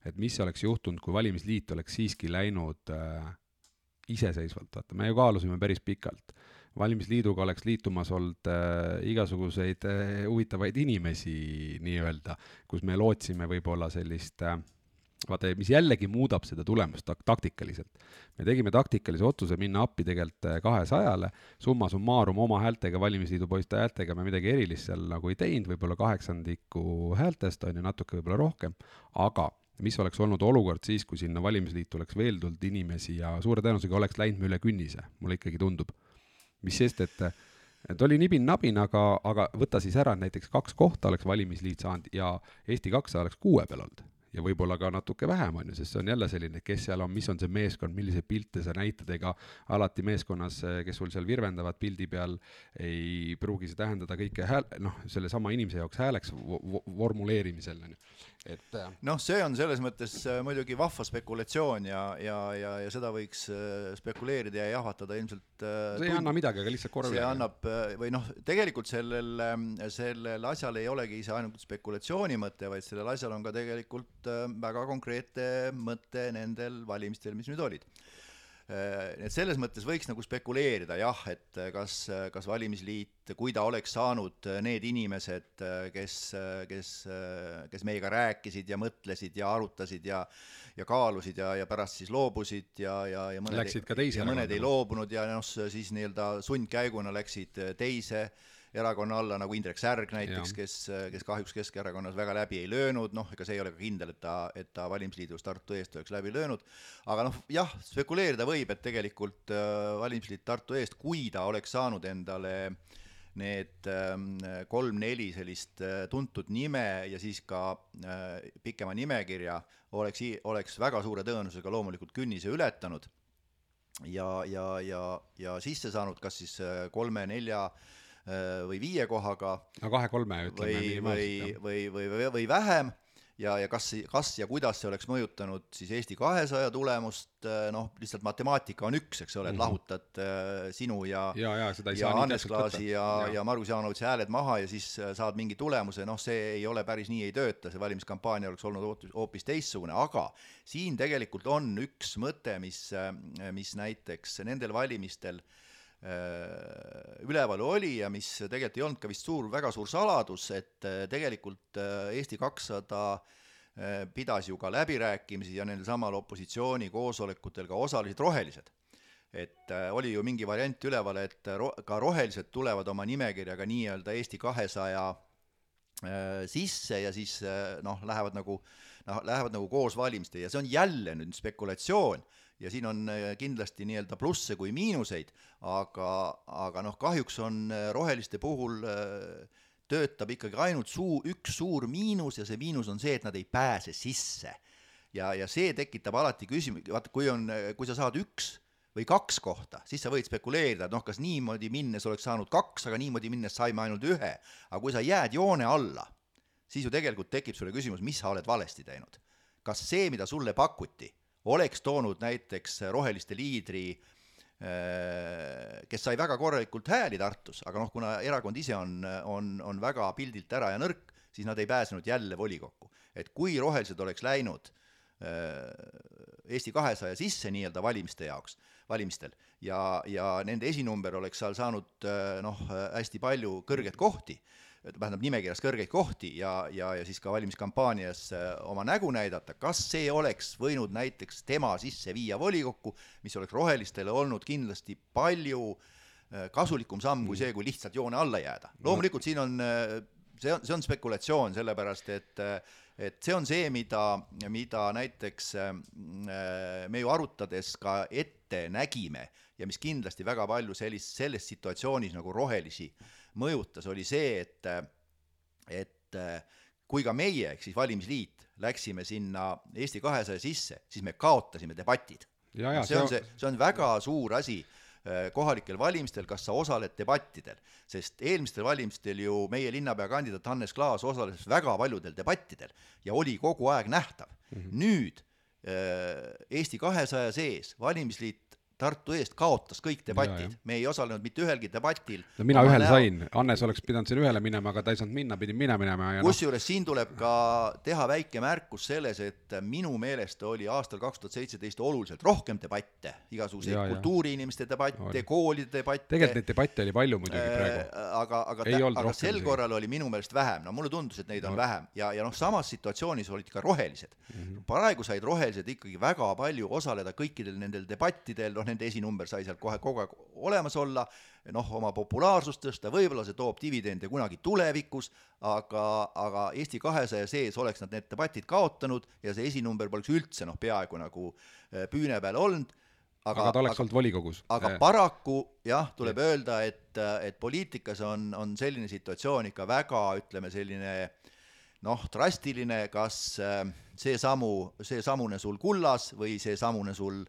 Speaker 1: et mis oleks juhtunud, kui valimisliit oleks siiski läinud äh, iseseisvalt, vaata, me ju kaalusime päris pikalt. Valimisliiduga oleks liitumas olnud äh, igasuguseid äh, huvitavaid inimesi nii-öelda, kus me lootsime võib-olla sellist äh, vaata, mis jällegi muudab seda tulemust tak-, taktikaliselt. me tegime taktikalise otsuse minna appi tegelikult äh, kahesajale, summa summarum oma häältega, valimisliidu poiste häältega me midagi erilist seal nagu ei teinud, võib-olla kaheksandiku häältest, on ju, natuke võib-olla rohkem, aga mis oleks olnud olukord siis, kui sinna valimisliitu oleks veel tulnud inimesi ja suure tõenäosusega oleks läinud me üle künnise, mulle ikkagi tundub. mis sest, et et oli nibin-nabin, aga, aga võta siis ära, näiteks kaks kohta oleks valimisliit saanud ja Eesti kakssada oleks kuue peal olnud ja võib-olla ka natuke vähem, on ju, sest see on jälle selline, kes seal on, mis on see meeskond, milliseid pilte sa näitad, ega alati meeskonnas, kes sul seal virvendavad pildi peal, ei pruugi see tähendada kõike hääl-, noh, sellesama inimese jaoks hääleks vormuleerimisel, on ju
Speaker 2: et äh, noh, see on selles mõttes äh, muidugi vahva spekulatsioon ja, ja, ja, ja seda võiks äh, spekuleerida ja jahvatada ilmselt
Speaker 1: see ei anna midagi, aga lihtsalt korra
Speaker 2: see annab või noh, tegelikult sellel, ähm, sellel asjal ei olegi see ainult spekulatsiooni mõte, vaid sellel asjal on ka tegelikult väga konkreetne mõte nendel valimistel, mis nüüd olid et selles mõttes võiks nagu spekuleerida jah, et kas, kas valimisliit, kui ta oleks saanud need inimesed, kes, kes, kes meiega rääkisid ja mõtlesid ja arutasid ja ja kaalusid ja, ja pärast siis loobusid ja, ja, ja mõned,
Speaker 1: läksid ka teise
Speaker 2: ja mõned ei loobunud ja noh, siis nii-öelda sundkäiguna läksid teise erakonna alla, nagu Indrek Särg näiteks, kes, kes kahjuks Keskerakonnas väga läbi ei löönud, noh, ega see ei ole ka kindel, et ta, et ta valimisliidus Tartu eest oleks läbi löönud, aga noh, jah, spekuleerida võib, et tegelikult äh, valimisliit Tartu eest, kui ta oleks saanud endale need ähm, kolm-neli sellist äh, tuntud nime ja siis ka äh, pikema nimekirja, oleks, oleks väga suure tõenäosusega loomulikult künnise ületanud ja, ja, ja, ja sisse saanud kas siis kolme-nelja äh, Äh, või viie kohaga.
Speaker 1: no kahe-kolme ütleme
Speaker 2: või, või, või, või, või, vähem. Ja, ja kas, kas ja kuidas see oleks mõjutanud siis Eesti kahesaja tulemust, äh, noh, lihtsalt matemaatika on üks, eks ole, et -hmm. lahutad äh, sinu ja
Speaker 1: ja, ja,
Speaker 2: ja Hannes Klaasi ja, ja, ja Margus Jaanovitši hääled maha ja siis äh, saad mingi tulemuse, noh, see ei ole päris nii, ei tööta, see valimiskampaania oleks olnud hoopis teistsugune, aga siin tegelikult on üks mõte, mis, mis näiteks nendel valimistel äh, Äh, üleval oli ja mis tegelikult ei olnud ka vist suur, väga suur saladus, et äh, tegelikult äh, Eesti kakssada pidas ju ka läbirääkimisi ja nendel samal opositsiooni koosolekutel ka osalesid rohelised. et oli ju mingi variant üleval, et ro-, ka rohelised tulevad oma nimekirjaga nii-öelda Eesti kahesaja sisse ja siis noh, lähevad nagu noh, lähevad nagu koos valimiste ja see on jälle nüüd spekulatsioon ja siin on äh, kindlasti nii-öelda plusse kui miinuseid, aga, aga noh, kahjuks on äh, roheliste puhul äh, töötab ikkagi ainult suu, üks suur miinus ja see miinus on see, et nad ei pääse sisse. ja, ja see tekitab alati küsimusi, vaata, kui on, kui sa saad üks või kaks kohta, siis sa võid spekuleerida, et noh, kas niimoodi minnes oleks saanud kaks, aga niimoodi minnes saime ainult ühe. aga kui sa jääd joone alla, siis ju tegelikult tekib sulle küsimus, mis sa oled valesti teinud. kas see, mida sulle pakuti oleks toonud näiteks roheliste liidri äh, kes sai väga korralikult hääli Tartus, aga noh, kuna erakond ise on, on, on väga pildilt ära ja nõrk, siis nad ei pääsenud jälle volikokku. et kui rohelised oleks läinud äh, Eesti kahesaja sisse nii-öelda valimiste jaoks, valimistel, ja, ja nende esinumber oleks seal saanud äh, noh, hästi palju kõrgeid kohti, tähendab nimekirjas kõrgeid kohti ja, ja, ja siis ka valimiskampaanias äh, oma nägu näidata, kas see oleks võinud näiteks tema sisse viia volikokku, mis oleks rohelistele olnud kindlasti palju äh, kasulikum samm kui mm. see, kui lihtsalt joone alla jääda. loomulikult siin on, äh, see on, see on spekulatsioon, sellepärast et et see on see, mida, mida näiteks me ju arutades ka ette nägime ja mis kindlasti väga palju sellist, selles situatsioonis nagu rohelisi äh, mõjutas, oli see, et, et kui ka meie, ehk siis valimisliit, läksime sinna Eesti kahesaja sisse, siis me kaotasime debatid. see on see, see on väga suur asi eh, kohalikel valimistel, kas sa osaled debattidel, sest eelmistel valimistel ju meie linnapeakandidaat Hannes Klaas osales väga paljudel debattidel ja oli kogu aeg nähtav mm. -hmm. nüüd eh, Eesti kahesaja sees valimisliit Tartu eest kaotas kõik debatid, me ei osalenud mitte ühelgi debatil.
Speaker 1: no mina ühel näo... sain, Hannes oleks pidanud siin ühele minema, aga ta ei saanud minna, pidin mina minema
Speaker 2: ja noh. kusjuures no. siin tuleb ka teha väike märkus selles, et minu meelest oli aastal kaks tuhat seitseteist oluliselt rohkem debatte, igasuguseid kultuuriinimeste debatte, koolide debatte.
Speaker 1: tegelikult neid debatte oli palju muidugi äh, praegu.
Speaker 2: aga, aga, aga sel korral oli minu meelest vähem, no mulle tundus, et neid on no. vähem ja, ja noh, samas situatsioonis olid ka rohelised mm. -hmm. praegu said rohelised ikkagi väga palju osaleda kõikidel nendel debattidel, noh, nende esinumber sai seal kohe kogu aeg olemas olla, noh, oma populaarsust tõsta, võib-olla see toob dividende kunagi tulevikus, aga, aga Eesti kahesaja sees oleks nad need debatid kaotanud ja see esinumber poleks üldse noh, peaaegu nagu äh, püüne peal olnud
Speaker 1: aga, aga ta oleks olnud volikogus.
Speaker 2: aga paraku jah, tuleb ja. öelda, et, et poliitikas on, on selline situatsioon ikka väga, ütleme, selline noh, drastiline, kas äh, seesamu, seesamune sul kullas või seesamune sul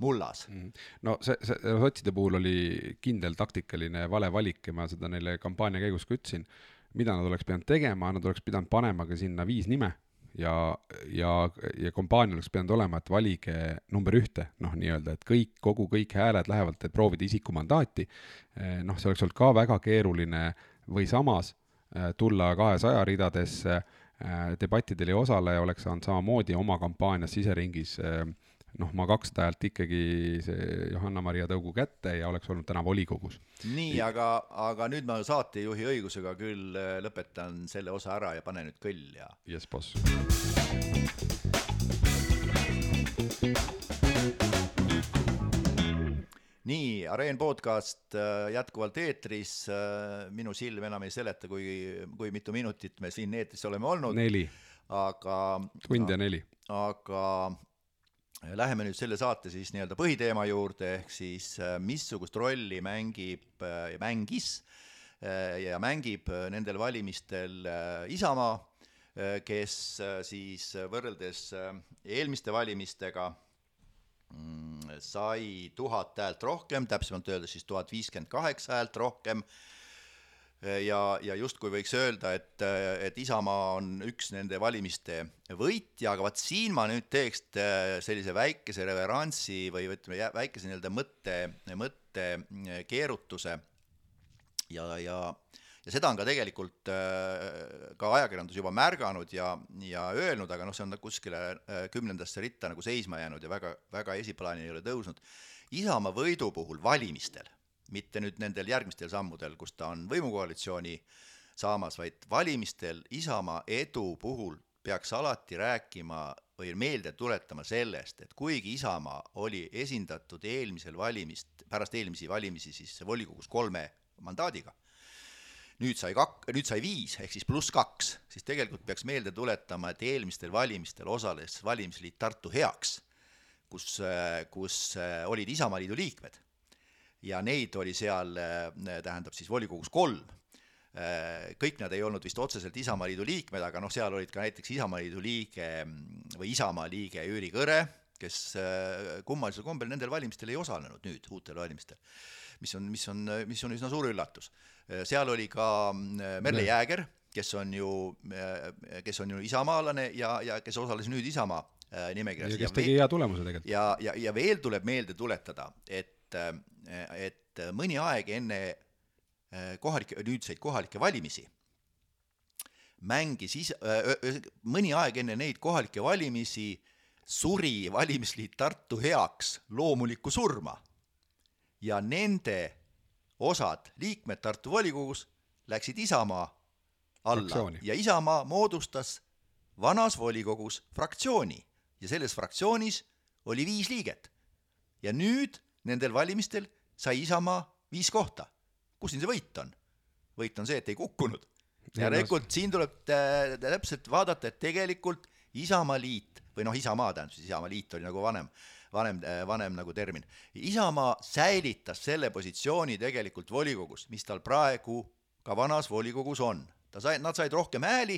Speaker 2: mullas.
Speaker 1: Mm. no see, see sotside puhul oli kindel taktikaline vale valik ja ma seda neile kampaania käigus ka ütlesin, mida nad oleks pidanud tegema, nad oleks pidanud panema ka sinna viis nime ja, ja, ja kampaania oleks pidanud olema, et valige number ühte, noh, nii-öelda, et kõik, kogu, kõik hääled lähevad, et proovida isikumandaati. Eh, noh, see oleks olnud ka väga keeruline või samas eh, tulla kahesaja ridadesse, eh, debattidel ei osale oleks saanud samamoodi oma kampaanias siseringis äh, noh, ma kaks häält ikkagi see Johanna-Maria Tõugu kätte ja oleks olnud täna volikogus.
Speaker 2: nii, aga, aga nüüd ma saatejuhi õigusega küll äh, lõpetan selle osa ära ja panen nüüd kõll ja.
Speaker 1: jess, boss.
Speaker 2: nii, Areen podcast äh, jätkuvalt eetris, äh, minu silm enam ei seleta, kui, kui mitu minutit me siin eetris oleme olnud.
Speaker 1: neli.
Speaker 2: aga.
Speaker 1: tund ja neli.
Speaker 2: aga läheme nüüd selle saate siis nii-öelda põhiteema juurde, ehk siis äh, missugust rolli mängib ja mängis ja mängib nendel valimistel Isamaa, kes siis võrreldes eelmiste valimistega Mm, sai tuhat häält rohkem, täpsemalt öeldes siis tuhat viiskümmend kaheksa häält rohkem ja, ja justkui võiks öelda, et, et Isamaa on üks nende valimiste võitja, aga vaat siin ma nüüd teeks äh, sellise väikese reverantsi või ütleme, väikese nii-öelda mõtte, mõttekeerutuse ja, ja ja seda on ka tegelikult äh, ka ajakirjandus juba märganud ja, ja öelnud, aga noh, see on kuskile äh, kümnendasse ritta nagu seisma jäänud ja väga, väga esiplaani ei ole tõusnud. Isamaa võidu puhul valimistel, mitte nüüd nendel järgmistel sammudel, kus ta on võimukoalitsiooni saamas, vaid valimistel Isamaa edu puhul peaks alati rääkima või meelde tuletama sellest, et kuigi Isamaa oli esindatud eelmisel valimist, pärast eelmisi valimisi siis volikogus kolme mandaadiga nüüd sai kak-, nüüd sai viis, ehk siis pluss kaks, siis tegelikult peaks meelde tuletama, et eelmistel valimistel osales valimisliit Tartu Heaks, kus, kus olid Isamaaliidu liikmed. Ja neid oli seal, tähendab siis volikogus kolm. kõik nad ei olnud vist otseselt Isamaaliidu liikmed, aga noh, seal olid ka näiteks Isamaaliidu liige või Isamaa liige Jüri Kõre, kes kummalisel kombel nendel valimistel ei osalenud nüüd, uutel valimistel mis on, mis on, mis on üsna suur üllatus. seal oli ka mm, Merle Jääger, kes on ju, kes on ju isamaalane ja, ja kes osales nüüd Isamaa äh, nimekirjas.
Speaker 1: ja kes tegi hea tulemuse tegelikult.
Speaker 2: ja, ja, ja veel tuleb meelde tuletada, et, et mõni aeg enne äh, kohalikke, nüüdseid kohalikke valimisi mängis is-, mõni aeg enne neid kohalikke valimisi suri valimisliit Tartu heaks loomulikku surma ja nende osad, liikmed Tartu volikogus läksid Isamaa alla Fraktsiooni. ja Isamaa moodustas vanas volikogus fraktsiooni ja selles fraktsioonis oli viis liiget. ja nüüd nendel valimistel sai Isamaa viis kohta. kus siin see võit on? võit on see, et ei kukkunud. järelikult siin tuleb täpselt vaadata, et tegelikult Isamaaliit või noh, Isamaa tähendab siis Isamaaliit oli nagu vanem vanem, äh, vanem nagu termin. Isamaa säilitas selle positsiooni tegelikult volikogus, mis tal praegu ka vanas volikogus on. ta sai, nad said rohkem hääli,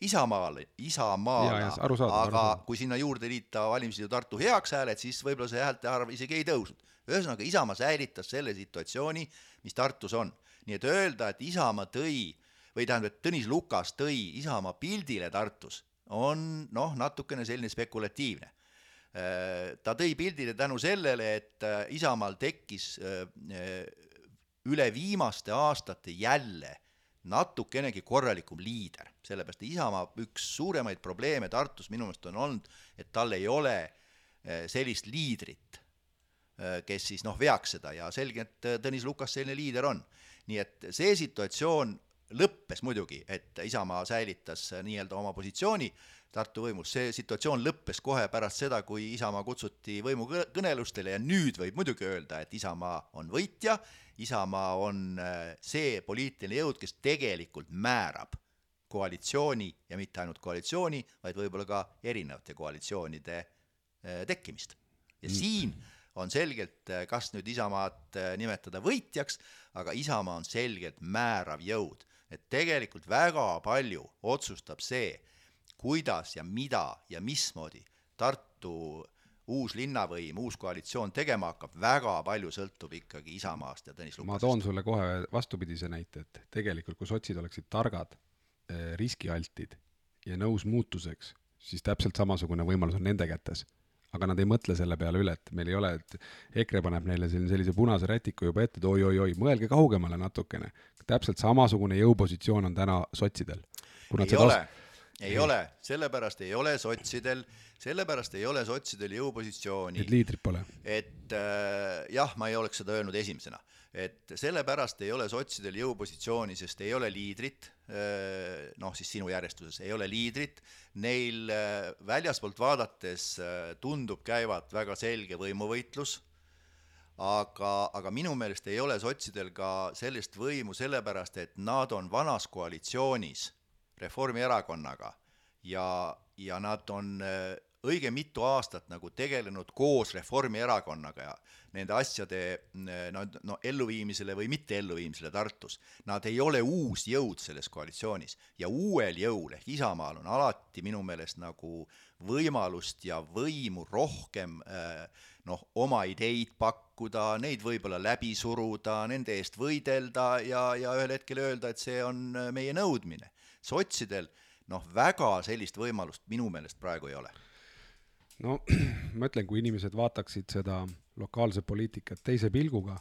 Speaker 2: Isamaal, Isamaana, aga arusaada. kui sinna juurde liita valimisliidu Tartu heaks hääled, siis võib-olla see häälte arv isegi ei tõusnud. Ühesõnaga, Isamaa säilitas selle situatsiooni, mis Tartus on. nii et öelda, et Isamaa tõi või tähendab, et Tõnis Lukas tõi Isamaa pildile Tartus, on noh, natukene selline spekulatiivne. Äh, ta tõi pildile tänu sellele, et äh, Isamaal tekkis äh, üle viimaste aastate jälle natukenegi korralikum liider, sellepärast Isamaa üks suuremaid probleeme Tartus minu meelest on olnud, et tal ei ole sellist liidrit, kes siis noh, veaks seda ja selge, et Tõnis Lukas selline liider on. nii et see situatsioon lõppes muidugi, et Isamaa säilitas nii-öelda oma positsiooni Tartu võimus, see situatsioon lõppes kohe pärast seda, kui Isamaa kutsuti võimukõnelustele ja nüüd võib muidugi öelda, et Isamaa on võitja, Isamaa on äh, see poliitiline jõud, kes tegelikult määrab koalitsiooni ja mitte ainult koalitsiooni, vaid võib-olla ka erinevate koalitsioonide äh, tekkimist. ja mm. On selgelt, äh, kas nüüd Isamaad nimetada võitjaks, aga Isamaa on selgelt määrav jõud, et tegelikult väga palju otsustab see, kuidas ja mida ja mismoodi Tartu uus linnavõim, uus koalitsioon tegema hakkab, väga palju sõltub ikkagi Isamaast ja Tõnis Lukasest.
Speaker 1: ma toon sulle kohe vastupidise näite, et tegelikult kui sotsid oleksid targad, eh, riskialtid ja nõus muutuseks, siis täpselt samasugune võimalus on nende kätes. Aga nad ei mõtle selle peale üle, et meil ei ole, et EKRE paneb neile siin sellise punase rätiku juba ette, et oi-oi-oi, mõelge kaugemale natukene. täpselt samasugune jõupositsioon on täna sotsidel.
Speaker 2: ei ole ei ole, sellepärast ei ole sotsidel, sellepärast ei ole sotsidel jõupositsiooni.
Speaker 1: et liidrit pole?
Speaker 2: et äh, jah, ma ei oleks seda öelnud esimesena, et sellepärast ei ole sotsidel jõupositsiooni, sest ei ole liidrit noh siis sinu järjestuses ei ole liidrit, neil väljaspoolt vaadates tundub käivat väga selge võimuvõitlus aga, aga minu meelest ei ole sotsidel ka sellist võimu sellepärast, et nad on vanas koalitsioonis Reformierakonnaga ja, ja nad on õige mitu aastat nagu tegelenud koos Reformierakonnaga ja nende asjade no, no elluviimisele või mitte elluviimisele Tartus. Nad ei ole uus jõud selles koalitsioonis ja uuel jõul ehk Isamaal on alati minu meelest nagu võimalust ja võimu rohkem äh, noh, oma ideid pakkuda, neid võib-olla läbi suruda, nende eest võidelda ja, ja ühel hetkel öelda, et see on meie nõudmine. sotsidel noh, väga sellist võimalust minu meelest praegu ei ole.
Speaker 1: No ma ütlen, kui inimesed vaataksid seda lokaalset poliitikat teise pilguga,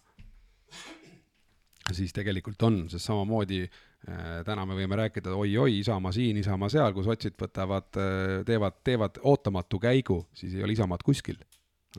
Speaker 1: siis tegelikult on, sest samamoodi äh, täna me võime rääkida oi-oi, Isamaa siin, Isamaa seal, kui sotsid võtavad, äh, teevad, teevad ootamatu käigu, siis ei ole Isamaad kuskil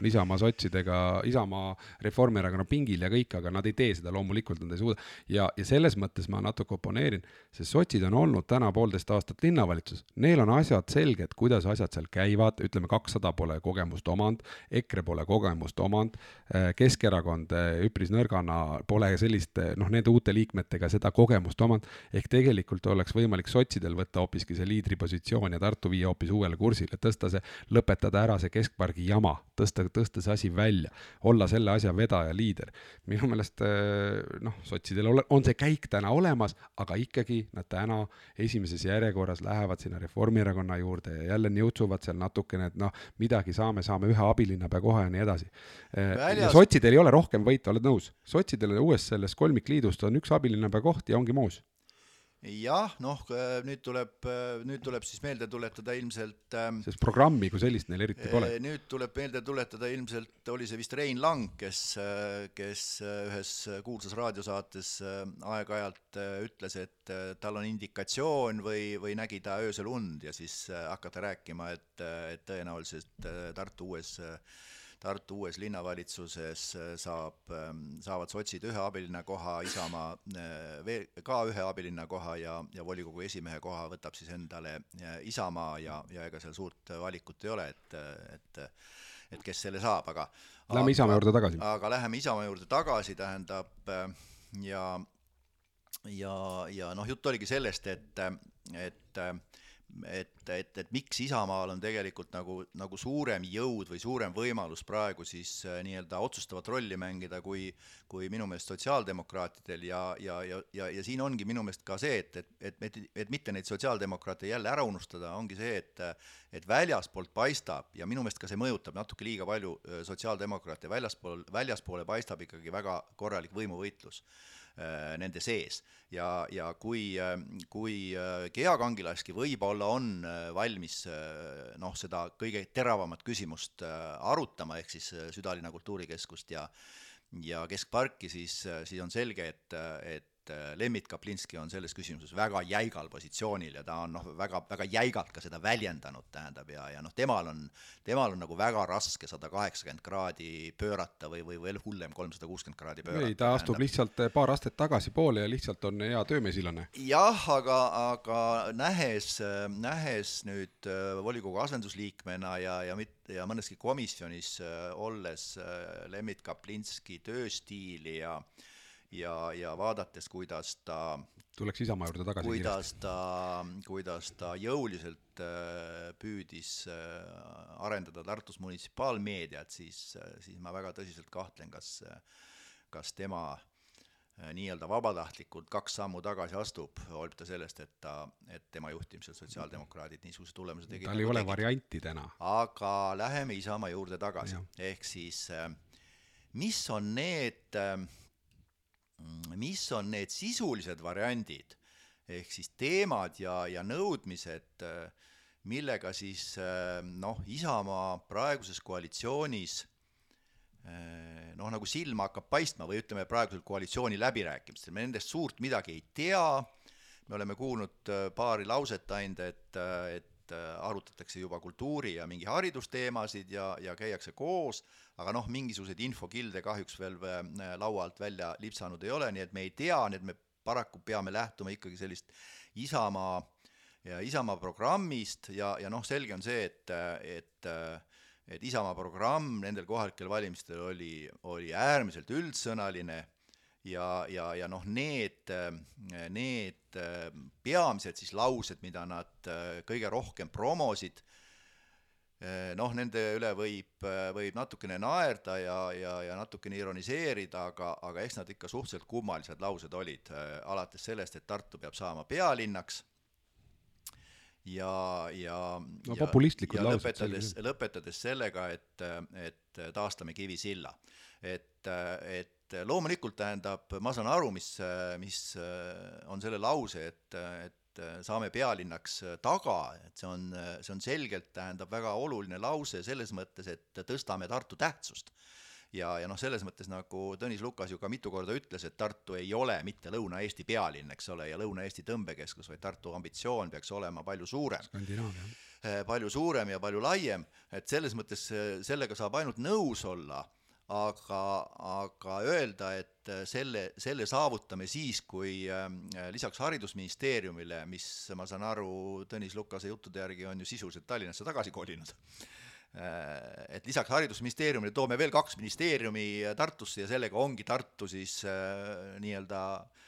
Speaker 1: Isamaa sotsidega, Isamaa Reformierakonna pingil ja kõik, aga nad ei tee seda, loomulikult nad ei suuda. ja, ja selles mõttes ma natuke oponeerin, sest sotsid on olnud täna poolteist aastat linnavalitsus, neil on asjad selged, kuidas asjad seal käivad, ütleme, kakssada pole kogemust omanud, EKRE pole kogemust omanud, äh, Keskerakond äh, üpris nõrgana pole sellist, äh, noh, nende uute liikmetega seda kogemust omanud, ehk tegelikult oleks võimalik sotsidel võtta hoopiski see liidripositsioon ja Tartu viia hoopis uuele kursile, tõsta see, lõpetada ära see keskpargi jama, tõsta tõsta see asi välja, olla selle asja vedaja, liider. minu meelest eh, noh, sotsidel on see käik täna olemas, aga ikkagi nad täna esimeses järjekorras lähevad sinna Reformierakonna juurde ja jälle niutsuvad seal natukene, et noh, midagi saame, saame ühe abilinnapea koha ja nii edasi. Eh, ja sotsidel ei ole rohkem võita, oled nõus? sotsidel uues selles kolmikliidust on üks abilinnapea koht ja ongi muus
Speaker 2: jah, noh, nüüd tuleb, nüüd tuleb siis meelde tuletada ilmselt ähm,
Speaker 1: sest programmi kui sellist neil eriti pole.
Speaker 2: nüüd tuleb meelde tuletada ilmselt, oli see vist Rein Lang, kes, kes ühes kuulsas raadiosaates äh, aeg-ajalt äh, ütles, et äh, tal on indikatsioon või, või nägi ta öösel und ja siis hakata rääkima, et, et tõenäoliselt Tartu uues Tartu uues linnavalitsuses äh, saab, ähm, saavad sotsid ühe abilinnakoha, Isamaa äh, veel ka ühe abilinnakoha ja, ja volikogu esimehe koha võtab siis endale äh, Isamaa ja, ja ega seal suurt valikut ei ole, et, et et kes selle saab, aga
Speaker 1: Läheme Isamaa juurde tagasi.
Speaker 2: aga läheme Isamaa juurde tagasi, tähendab ja ja, ja noh, jutt oligi sellest, et, et et, et, et miks Isamaal on tegelikult nagu, nagu suurem jõud või suurem võimalus praegu siis äh, nii-öelda otsustavat rolli mängida, kui, kui minu meelest sotsiaaldemokraatidel ja, ja, ja, ja, ja siin ongi minu meelest ka see, et, et, et, et, et mitte neid sotsiaaldemokraate jälle ära unustada, ongi see, et et väljaspoolt paistab ja minu meelest ka see mõjutab natuke liiga palju äh, sotsiaaldemokraate, väljaspool, väljaspoole paistab ikkagi väga korralik võimuvõitlus nende sees. Ja, ja kui, äh, kui äh, Gea Kangilaski võib-olla on valmis noh, seda kõige teravamat küsimust arutama, ehk siis südalinna kultuurikeskust ja ja keskparki, siis, siis on selge, et, et et äh, Lembit Kaplinski on selles küsimuses väga jäigal positsioonil ja ta on noh, väga, väga jäigalt ka seda väljendanud, tähendab, ja, ja noh, temal on, temal on nagu väga raske sada kaheksakümmend kraadi pöörata või, või veel hullem, kolmsada kuuskümmend kraadi pöörata.
Speaker 1: ei, ta tähendab. astub lihtsalt äh, paar astet tagasipoole ja lihtsalt on hea töömesilane.
Speaker 2: jah, aga, aga nähes, nähes nüüd äh, volikogu asendusliikmena ja, ja mit-, ja mõneski komisjonis olles Lembit Kaplinski tööstiili ja äh, ja, ja vaadates, kuidas ta
Speaker 1: tuleks Isamaa juurde tagasi
Speaker 2: kuidas kiiresti. ta, kuidas ta jõuliselt äh, püüdis äh, arendada Tartus munitsipaalmeediat, siis, äh, siis ma väga tõsiselt kahtlen, kas, kas tema nii-öelda vabatahtlikult kaks sammu tagasi astub, hoolimata sellest, et ta, et tema juhtimisel sotsiaaldemokraadid niisuguse tulemuse tegid.
Speaker 1: tal ei nagu ole tegid. varianti täna.
Speaker 2: aga läheme Isamaa juurde tagasi, ehk siis mis on need äh, mis on need sisulised variandid, ehk siis teemad ja, ja nõudmised, millega siis noh, Isamaa praeguses koalitsioonis noh, nagu silma hakkab paistma või ütleme, praegusel koalitsiooni läbirääkimistel, me nendest suurt midagi ei tea, me oleme kuulnud äh, paari lauset ainult, et, äh, et arutatakse juba kultuuri ja mingi haridusteemasid ja, ja käiakse koos, aga noh, mingisuguseid infokilde kahjuks veel laua alt välja lipsanud ei ole, nii et me ei tea, nii et me paraku peame lähtuma ikkagi sellist Isamaa ja Isamaa programmist ja, ja noh, selge on see, et, et et Isamaa programm nendel kohalikel valimistel oli, oli äärmiselt üldsõnaline ja, ja, ja noh, need, need peamised siis laused, mida nad kõige rohkem promosid, noh, nende üle võib, võib natukene naerda ja, ja, ja natukene ironiseerida, aga, aga eks nad ikka suhteliselt kummalised laused olid, alates sellest, et Tartu peab saama pealinnaks ja, ja
Speaker 1: no populistlikud
Speaker 2: laused. lõpetades, lõpetades sellega, et, et taastame Kivisilla. et, et loomulikult tähendab, ma saan aru, mis, mis on selle lause, et, et saame pealinnaks taga, et see on, see on selgelt, tähendab väga oluline lause selles mõttes, et tõstame Tartu tähtsust. Ja, ja noh, selles mõttes nagu Tõnis Lukas ju ka mitu korda ütles, et Tartu ei ole mitte Lõuna-Eesti pealinn, eks ole, ja Lõuna-Eesti tõmbekeskus, vaid Tartu ambitsioon peaks olema palju suurem. Eh, palju suurem ja palju laiem, et selles mõttes eh, sellega saab ainult nõus olla, aga, aga öelda, et eh, selle, selle saavutame siis, kui äh, lisaks Haridusministeeriumile, mis ma saan aru, Tõnis Lukase juttude järgi on ju sisuliselt Tallinnasse tagasi kolinud Äh, et lisaks Haridusministeeriumile toome veel kaks ministeeriumi Tartusse ja sellega ongi Tartu siis äh, nii-öelda äh,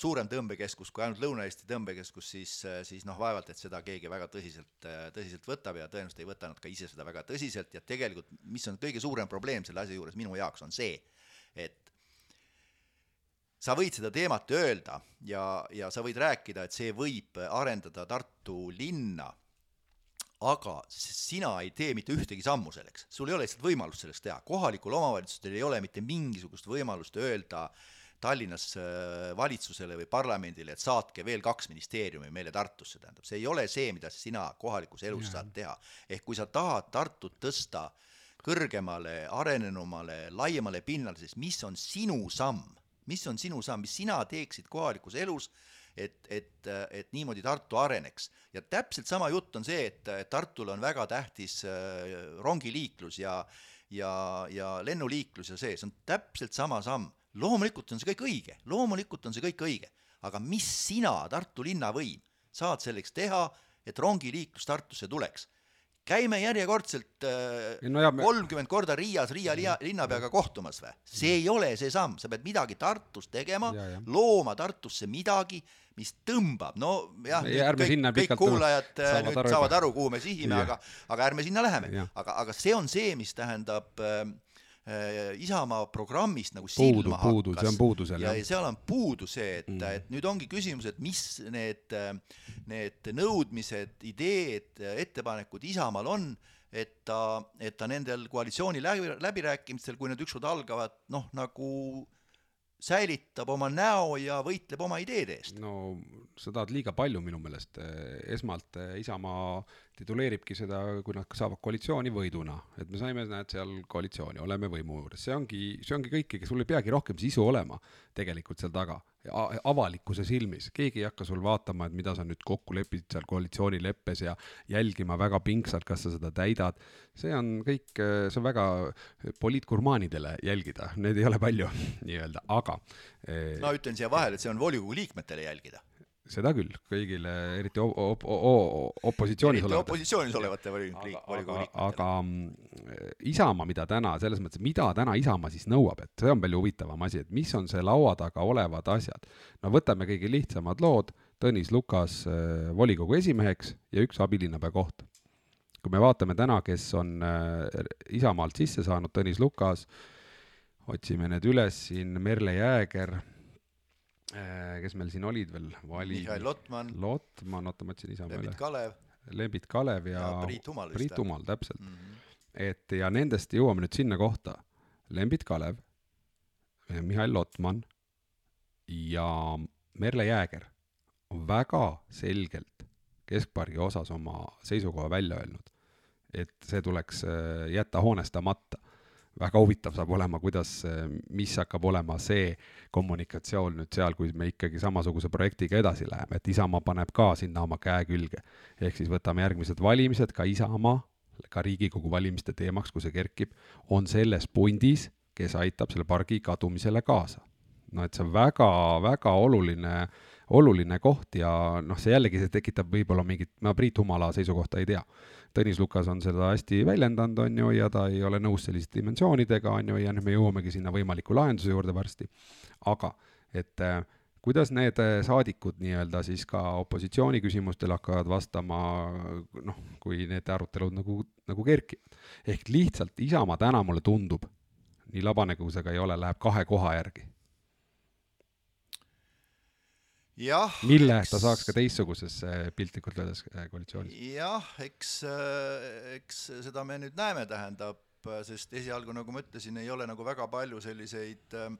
Speaker 2: suurem tõmbekeskus kui ainult Lõuna-Eesti tõmbekeskus, siis, siis noh, vaevalt, et seda keegi väga tõsiselt, tõsiselt võtab ja tõenäoliselt ei võta nad ka ise seda väga tõsiselt. Ja tegelikult, mis on kõige suurem probleem selle asja juures minu jaoks, on see, et sa võid seda teemat öelda ja, ja sa võid rääkida, et see võib arendada Tartu linna aga sina ei tee mitte ühtegi sammu selleks, sul ei ole lihtsalt võimalust selleks teha, kohalikul omavalitsustel ei ole mitte mingisugust võimalust öelda Tallinnas äh, valitsusele või parlamendile, et saatke veel kaks ministeeriumi meile Tartusse, tähendab, see ei ole see, mida sina kohalikus elus ja. saad teha. ehk kui sa tahad Tartut tõsta kõrgemale, arenenumale, laiemale pinnale, siis mis on sinu samm, mis on sinu samm, mis sina teeksid kohalikus elus et, et, et niimoodi Tartu areneks. ja täpselt sama jutt on see, et Tartule on väga tähtis äh, rongiliiklus ja ja, ja lennuliiklus ja see, see on täpselt sama samm. Loomulikult on see kõik õige, loomulikult on see kõik õige, aga mis sina, Tartu linnavõim, saad selleks teha, et rongiliiklus Tartusse tuleks? Käime järjekordselt kolmkümmend no, korda Riias Riia linnapeaga kohtumas või? see ei ole see samm, sa pead midagi Tartus tegema, looma Tartusse midagi, mis tõmbab, no jah, kõik, kõik kuulajad äh, saavad nüüd aru, saavad aru, kuhu me sihime, aga, aga ärme sinna läheme. aga, aga see on see, mis tähendab äh, Äh, Isamaa programmist nagu silma
Speaker 1: puudu, hakkas. see on puudu seal,
Speaker 2: jah. ja seal on puudu see, et mm., et nüüd ongi küsimus, et mis need, need nõudmised, ideed, ettepanekud Isamaal on, et ta, et ta nendel koalitsiooni läbi, läbirääkimistel, kui need ükskord algavad, noh, nagu säilitab oma näo ja võitleb oma ideede eest.
Speaker 1: no sa tahad liiga palju minu meelest, esmalt Isamaa tituleeribki seda, kui nad saavad koalitsiooni võiduna, et me saime, näed, seal koalitsiooni, oleme võimu juures, see ongi, see ongi kõik, ega sul ei peagi rohkem sisu olema tegelikult seal taga, avalikkuse silmis, keegi ei hakka sul vaatama, et mida sa nüüd kokku lepid seal koalitsioonileppes ja jälgima väga pingsalt, kas sa seda täidad, see on kõik, see on väga poliitgurmaanidele jälgida, neid ei ole palju nii-öelda, aga
Speaker 2: eh, no ütlen siia vahele, et see on volikogu liikmetele jälgida
Speaker 1: seda küll, kõigile, eriti op-, op-, op-, opositsioonis
Speaker 2: eriti opositsioonis olevate volikogu liikmetele.
Speaker 1: aga mm, Isamaa, mida täna, selles mõttes, mida täna Isamaa siis nõuab, et see on palju huvitavam asi, et mis on see laua taga olevad asjad. no võtame kõige lihtsamad lood, Tõnis Lukas äh, volikogu esimeheks ja üks abilinnapea koht. kui me vaatame täna, kes on äh, Isamaalt sisse saanud, Tõnis Lukas, otsime need üles siin, Merle Jääger kes meil siin olid veel,
Speaker 2: vali-. Mihhail Lotman.
Speaker 1: Lotman, oota ma otsin isa peale.
Speaker 2: Lembit Kalev.
Speaker 1: Lembit Kalev ja,
Speaker 2: ja Priit Humal.
Speaker 1: Priit Humal, täpselt mm. -hmm. et ja nendest jõuame nüüd sinna kohta. Lembit Kalev, Mihhail Lotman ja Merle Jääger on väga selgelt keskpargi osas oma seisukoha välja öelnud, et see tuleks äh, jätta hoonestamata väga huvitav saab olema, kuidas, mis hakkab olema see kommunikatsioon nüüd seal, kui me ikkagi samasuguse projektiga edasi läheme, et Isamaa paneb ka sinna oma käe külge. ehk siis võtame järgmised valimised, ka Isamaa, ka Riigikogu valimiste teemaks, kui see kerkib, on selles pundis, kes aitab selle pargi kadumisele kaasa. no et see on väga-väga oluline, oluline koht ja noh, see jällegi, see tekitab võib-olla mingit, ma Priit Humala seisukohta ei tea Tõnis Lukas on seda hästi väljendanud, on ju, ja ta ei ole nõus selliste dimensioonidega, on ju, ja nüüd me jõuamegi sinna võimaliku lahenduse juurde varsti. aga et äh, kuidas need äh, saadikud nii-öelda siis ka opositsiooni küsimustele hakkavad vastama, noh, kui need arutelud nagu, nagu kerkivad. ehk lihtsalt Isamaa täna mulle tundub, nii labane kui see ka ei ole, läheb kahe koha järgi mille eks... ta saaks ka teistsugusesse piltlikult öeldes äh, koalitsioonis.
Speaker 2: jah, eks, äh, eks seda me nüüd näeme, tähendab, sest esialgu, nagu ma ütlesin, ei ole nagu väga palju selliseid äh,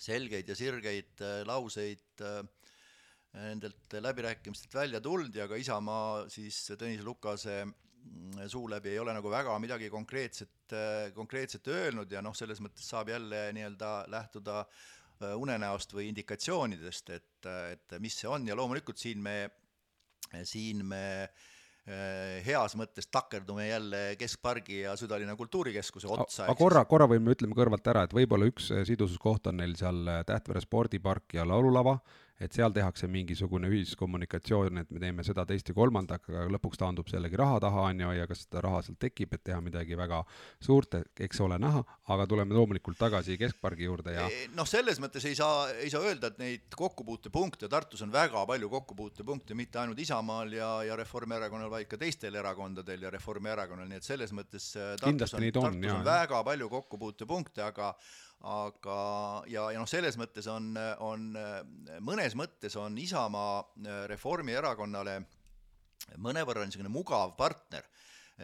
Speaker 2: selgeid ja sirgeid lauseid nendelt läbirääkimistelt välja tulnud ja ka Isamaa siis Tõnis Lukase mm, suu läbi ei ole nagu väga midagi konkreetset, konkreetset öelnud ja noh, selles mõttes saab jälle nii-öelda lähtuda Äh, unenäost või indikatsioonidest, et, et mis see on ja loomulikult siin me, siin me äh, heas mõttes takerdume jälle Keskpargi ja Südalinna kultuurikeskuse otsa.
Speaker 1: aga korra, korra võime, ütleme kõrvalt ära, et võib-olla üks sidususkoht on neil seal Tähtvere spordipark ja laululava et seal tehakse mingisugune ühiskommunikatsioon, et me teeme seda, teist ja kolmandat, aga lõpuks taandub jällegi raha taha, on ju, ja kas seda raha sealt tekib, et teha midagi väga suurt, eks ole näha, aga tuleme loomulikult tagasi Keskpargi juurde ja
Speaker 2: noh, selles mõttes ei saa, ei saa öelda, et neid kokkupuutepunkte, Tartus on väga palju kokkupuutepunkte, mitte ainult Isamaal ja, ja Reformierakonnal, vaid ka teistel erakondadel ja Reformierakonnal, nii et selles mõttes äh, Tartus on, Tartus on, on väga palju kokkupuutepunkte, aga aga, ja, ja noh, selles mõttes on, on, mõnes mõttes on Isamaa Reformierakonnale mõnevõrra niisugune mugav partner,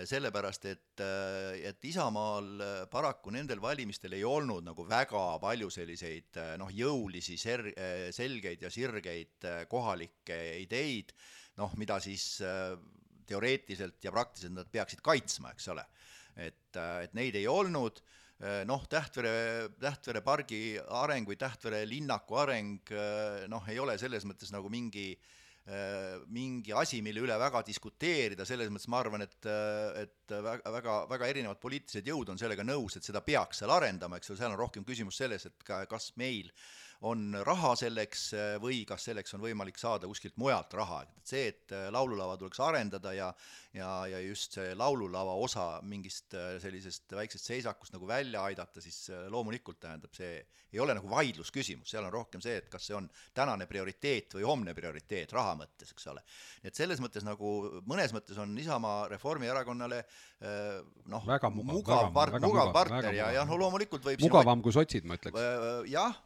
Speaker 2: sellepärast et, et Isamaal paraku nendel valimistel ei olnud nagu väga palju selliseid noh, jõulisi ser-, selgeid ja sirgeid kohalikke ideid, noh, mida siis teoreetiliselt ja praktiliselt nad peaksid kaitsma, eks ole. et, et neid ei olnud Äh, noh, Tähtvere, Tähtvere pargi areng või Tähtvere linnaku areng äh, noh, ei ole selles mõttes nagu mingi äh, mingi asi, mille üle väga diskuteerida, selles mõttes ma arvan, et, et väga, väga, väga erinevad poliitilised jõud on sellega nõus, et seda peaks seal arendama, eks ole, seal on rohkem küsimus selles, et ka, kas meil on raha selleks või kas selleks on võimalik saada kuskilt mujalt raha, et see, et laululava tuleks arendada ja ja, ja just see laululava osa mingist äh, sellisest väiksest seisakust nagu välja aidata, siis äh, loomulikult tähendab, see ei ole nagu vaidlusküsimus, seal on rohkem see, et kas see on tänane prioriteet või homne prioriteet raha mõttes, eks ole. et selles mõttes nagu mõnes mõttes on Isamaa Reformierakonnale äh, noh, mugav, mugav, part, mugav partner ja, ja no loomulikult võib
Speaker 1: mugavam kui sotsid, ma ütleks.
Speaker 2: jah,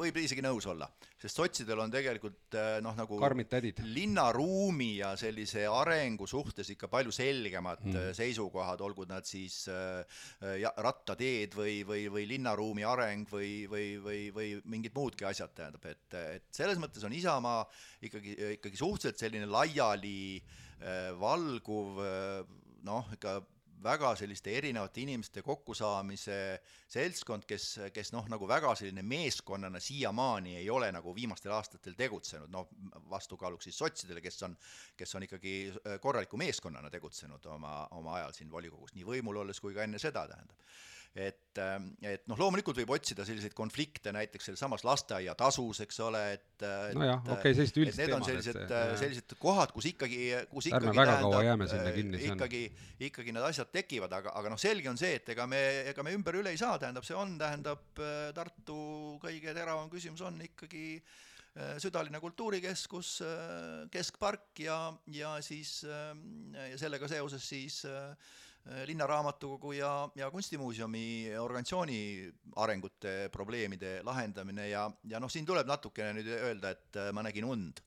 Speaker 2: võib isegi nõus olla, sest sotsidel on tegelikult noh, nagu linnaruumi ja sellise arengu suhtes ikka palju selgemad mm. seisukohad, olgu nad siis äh, rattateed või, või, või linnaruumi areng või, või, või, või mingid muudki asjad, tähendab, et, et selles mõttes on Isamaa ikkagi, ikkagi suhteliselt selline laiali äh, valguv noh, ikka väga selliste erinevate inimeste kokkusaamise seltskond, kes, kes noh, nagu väga selline meeskonnana siiamaani ei ole nagu viimastel aastatel tegutsenud, noh, vastukaaluks siis sotsidele, kes on, kes on ikkagi äh, korraliku meeskonnana tegutsenud oma, oma ajal siin volikogus, nii võimul olles kui ka enne seda, tähendab et, ähm, et noh, loomulikult võib otsida selliseid konflikte näiteks sealsamas lasteaiatasus, eks ole, et
Speaker 1: nojah, okei okay,, sellised üldised
Speaker 2: teemad. Need on sellised, äh, sellised kohad, kus ikkagi, kus ikkagi
Speaker 1: ärme väga kaua jääme sinna kinni.
Speaker 2: ikkagi, ikkagi need asjad tekivad, aga, aga noh, selge on see, et ega me, ega me ümber üle ei saa, tähendab, see on, tähendab, äh, Tartu kõige teravam küsimus on ikkagi äh, südalinna kultuurikeskus, keskpark ja, ja siis ja sellega seoses siis äh, Äh, linnaraamatukogu ja, ja kunstimuuseumi organisatsiooni arengute probleemide lahendamine ja, ja noh, siin tuleb natukene nüüd öelda, et äh, ma nägin und.